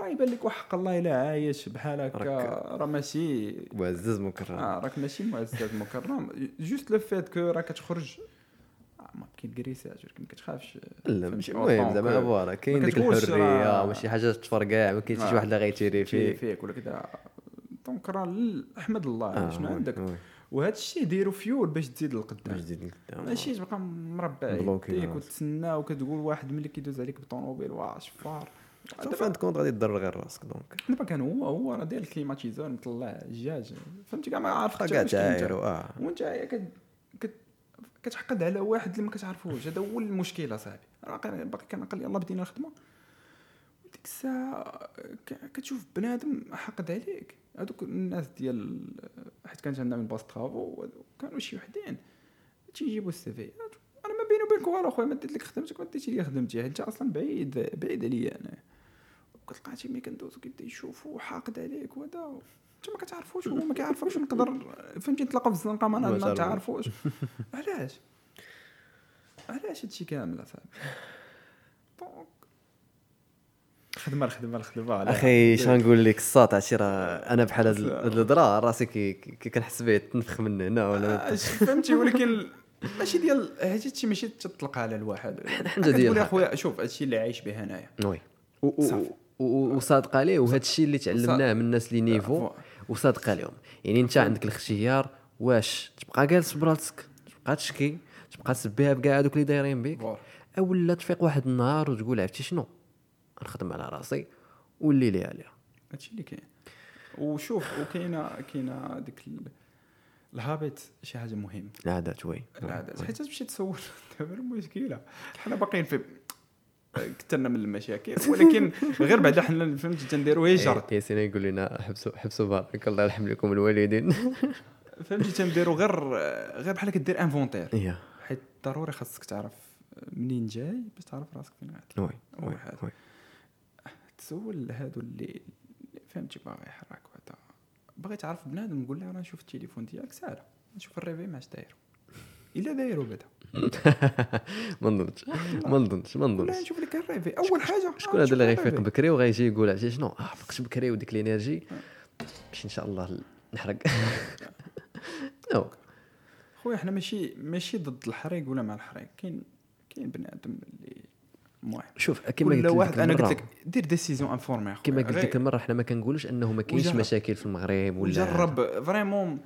راه يبان لك وحق الله إلا عايش بحال هكا. راه ماشي معزز مكرم. آه راك ماشي معزز مكرم. juste le fait que راك تخرج ما كاين ولكن ما كتخافش لا ماشي المهم زعما voilà كاين ديك الحرية ماشي حاجة تفرقع ما كاينش شي واحد اللي غيتيري فيك. فيك ولا كذا donc راه أحمد الله آه شنو عندك؟ وهذا الشيء ديروا فيول باش تزيد للقدام. باش تزيد للقدام ماشي تبقى مربع يديك وتسنى وكتقول واحد ملي كيدوز عليك بطوموبيل واه شفار. fin de compte غادي تضر غير راسك donc. دابا كان هو هو راه داير ال climatiseur مطلع الجاج فهمتي كاع ما عارف كاع تاير آه. وانت كتحقد على واحد اللي ما كتعرفوش. هذا هو المشكل أصاحبي. راه باقي كنقل يلاه بدينا الخدمه ديك الساعة كتشوف بنادم حقد عليك. هذوك الناس ديال حيت كانت عندنا من باس ترافو كانوا شي وحدين. تيجيبوا السيفي أنا ما بيني وبينك والو خويا ما ديت لك خدمتك ما ديتي لي خدمتي. أنت أصلا بعيد بعيد عليا أنا. كتلقى ملي كندوزو كيبدا يشوفو حاقد عليك وهذا. انت ما كتعرفوش هو ما كيعرفكش نقدر فهمتي نتلاقاو في الزنقة ما ما تعرفوش. *laughs* علاش؟ علاش هادشي كامل اصاحبي دونك خدمة الخدمه الخدمه على- أخي شنو نقول لك؟ الصوت عرفتي راه أنا بحال هاد الهضره راسي كي كي كنحس به تنفخ من هنا ولا آه، فهمتي *laughs* ولكن ماشي ديال هادشي ماشي تطلق على الواحد. حاجة ديال تقول يا الحق. خويا شوف هادشي اللي عايش به انايا وي. و- و- صافي. و- و- وصادق عليه وهذا الشيء اللي تعلمناه من الناس اللي نيفو. voilà. وصادق عليهم يعني انت عندك الاختيار واش تبقى جالس براسك تبقى تشكي تبقى تسبيها بكاع هذوك اللي دايرين بك voilà. اولا تفيق واحد النهار وتقول عرفتي شنو؟ نخدم على راسي واللي لي عليها. هادشي اللي كاين. وشوف وكاينة كاينة ديك ال- ال habit شي حاجة مهمة. العادات oui. العادات. حيت تمشي تصور *laughs* دابا المشكلة. حنا باقيين في كثرنا من المشاكل. ولكن غير بعدا حنا فهمتي تنديروا هي جرد يا سيدي يقول لنا حبسوا حبسوا بارك الله يرحم لكم الوالدين. *laughs* فهمتي تنديروا غير غير بحال كدير inventaire حيت ضروري خاصك تعرف منين جاي باش تعرف راسك فين غادي oui oui تسول هادو اللي فهمتي باغي يحرك وهذا باغي تعرف بنادم نقول له أنا نشوف التليفون ديالك ساهله نشوف ال réveil ماش داير. إلا دايرو بعدا *laughs* ما نظنش ما نظنش ما نظنش نشوف لك ال réveil. أول حاجة شكون هذا اللي غيفيق بكري وغيجي يقول عرفتي شنو؟ آه فقت بكري وديك ال énergie. باش إن شاء الله نحرق. *laughs* non خويا حنا ماشي ماشي ضد الحريق ولا مع الحريق. كاين كاين بنادم اللي المهم شوف كما كل قلت واحد لك أنا قلت لك دير décision informée كما قلت لك المره حنا ما كنقولوش إنه ما كاينش. مشاكل في المغرب ولا وجرب vraiment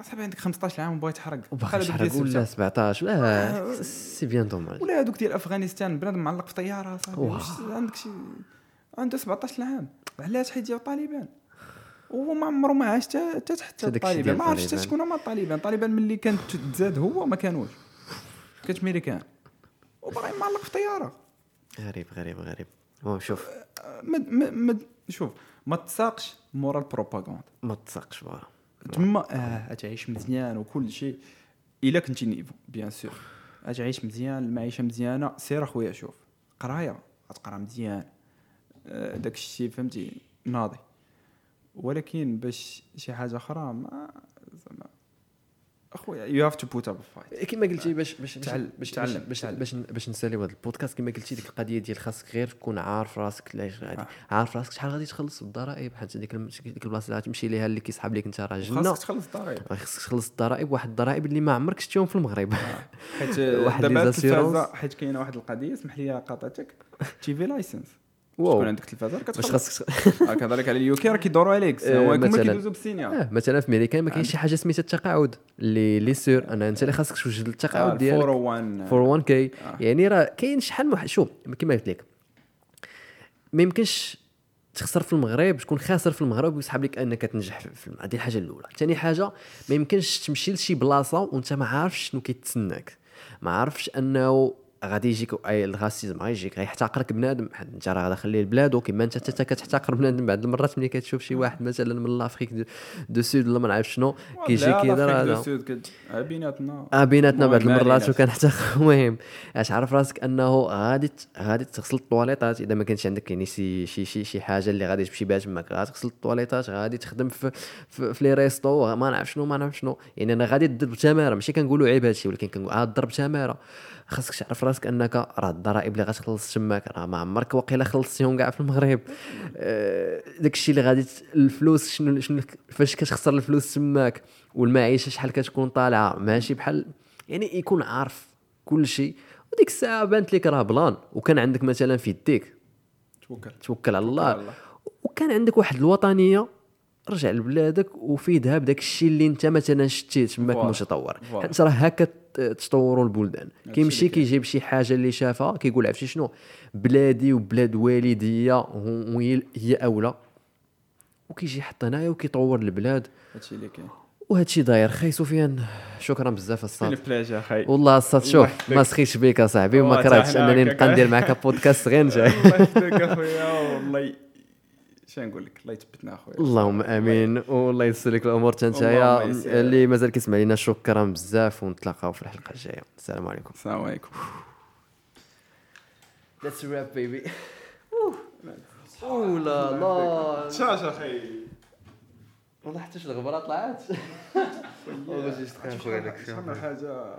اصاحبي عندك 15 عام وبغيت تحرق. وباقي بحال هادوك تحرق ديال ولا السبتة. 17 لا c'est bien dommage. ولا هذوك ديال أفغانستان بنادم معلق في طيارة صاحبي عندك شي عنده 17 عام. علاش حيت جاو طالبان؟ وهو ما عمره ما عاش حتى تحت الطالبان ما عرفش حتى. شكون هما الطالبان الطالبان ملي كانت تزاد هو ما كانوش. كانت ميريكان وباغي معلق في طيارة. غريب غريب غريب. المهم شوف. ما ما ما شوف ما تساقش مورا البروباغندا ما تساقش voilà. تما آه تعيش مزيان وكل شيء إلا كنتي niveau bien sûr. تعيش مزيان المعيشة مزيانة. سير أخويا شوف قراية غتقرا مزيان. آه، داك الشيء فهمتي؟ ناضي. ولكن باش شي حاجة أخرى ما زعما اخويا you have to put up a fight كما قلتي باش باش تعل- باش تعلم- باش تعلم. باش باش نساليو هذا البودكاست. كما قلتي ديك القضية ديال خاصك غير تكون عارف راسك علاش غادي آه. عارف راسك شحال غادي تخلص الضرائب. حيت ديك ديك البلاصة اللي غتمشي ليها اللي كيسحب لك انت راه جنه خاصك تخلص الضرائب. راه خاصك تخلص الضرائب. واحد الضرائب اللي ما عمرك شفتيهم في المغرب. حيت *laughs* واحد دابا. حيت كاينة واحد القضية اسمح لي قاطعتك. TV license wow. تكون عندك تلفازه باش خاصك آه، كذلك على ال UK راه كيدوروا عليك. *laughs* آه، هما مثلاً. كيدوزوا بال signal آه مثلا في ميريكان ما كاينش شي حاجة سميتها التقاعد. اللي لي سور. أنا أنت اللي خاصك توجد التقاعد ديالك. 401 401 K. آه. يعني راه كاين شحال شوف كما قلت لك. ما يمكنش تخسر في المغرب. تكون خاسر في المغرب ويسحب لك أنك تنجح في في- هذه الحاجة الأولى. ثاني حاجة ما يمكنش تمشي لشي بلاصة وأنت ما عارفش شنو كيتسناك. ما عارفش أنه غادي يجيك أي ال racisme غيجيك غيحتقرك بنادم. حد انت راه داخل ليه لبلادو كيما انت حتى كتحتقر بنادم بعض المرات ملي كتشوف شي واحد مثلا من l'Afrique du, Sud ولا ما نعرف شنو كيجي كيدير هذا. هذا بيناتنا. آه بيناتنا بعض المرات حتى *laughs* المهم اش عارف راسك أنه غادي غادي تغسل الطواليطات؟ إذا ما كانش عندك يعني شي شي شي, شي حاجة اللي غادي تمشي بها تماك. غادي تغسل الطواليطات غادي تخدم في في, في لي ريستو ما نعرف شنو ما نعرف شنو. يعني أنا غادي تضرب تمارة. ماشي كنقولوا عيب هادشي ولكن كنقول آه ضرب تمارة. خاصك تعرف راسك انك راه الضرائب اللي غتخلص تماك راه ما عمرك واقيلا خلصتيهم كاع في المغرب. آه، داك الشيء اللي غادي الفلوس شنو شنو فاش كتخسر الفلوس تماك؟ والمعيشة شحال كتكون طالعة؟ ماشي بحال يعني يكون عارف كل شيء وديك الساعة بانت لك راه بلان وكان عندك مثلا في يديك. توكل. توكل على الله. وكان عندك واحد الوطنية رجع لبلادك وفي ذهب داك الشيء اللي انت مثلا شتيت تماك. متطور. حيت راه هكا تطوروا البلدان. كيمشي. كيجيب شي حاجة اللي شافها كيقول عرفتي شنو؟ بلادي وبلاد والديا هي هي أولى. وكيجي يحط هنايا وكيطور البلاد. هادشي اللي كاين. وهذا الشيء داير. خاي سفيان شكرا بزاف الصاد والله الصاد شوف ما. سخيتش بك أصاحبي وما كرهتش أنني. نبقى ندير معك بودكاست غير *laughs* نجاي. الله يحفظك أخويا والله. نقول لك؟ الله يثبتنا أخويا. اللهم آمين. والله يسر لك الأمور اللهم يسر. اللي مازال كيسمع لينا شكرا بزاف ونتلاقاو في الحلقة الجاية. السلام عليكم. السلام عليكم. Let's rap baby. اوه لا لا. شاش أخي والله حتى الغبرة طلعت. *laughs* والله شي. شحال حاجة.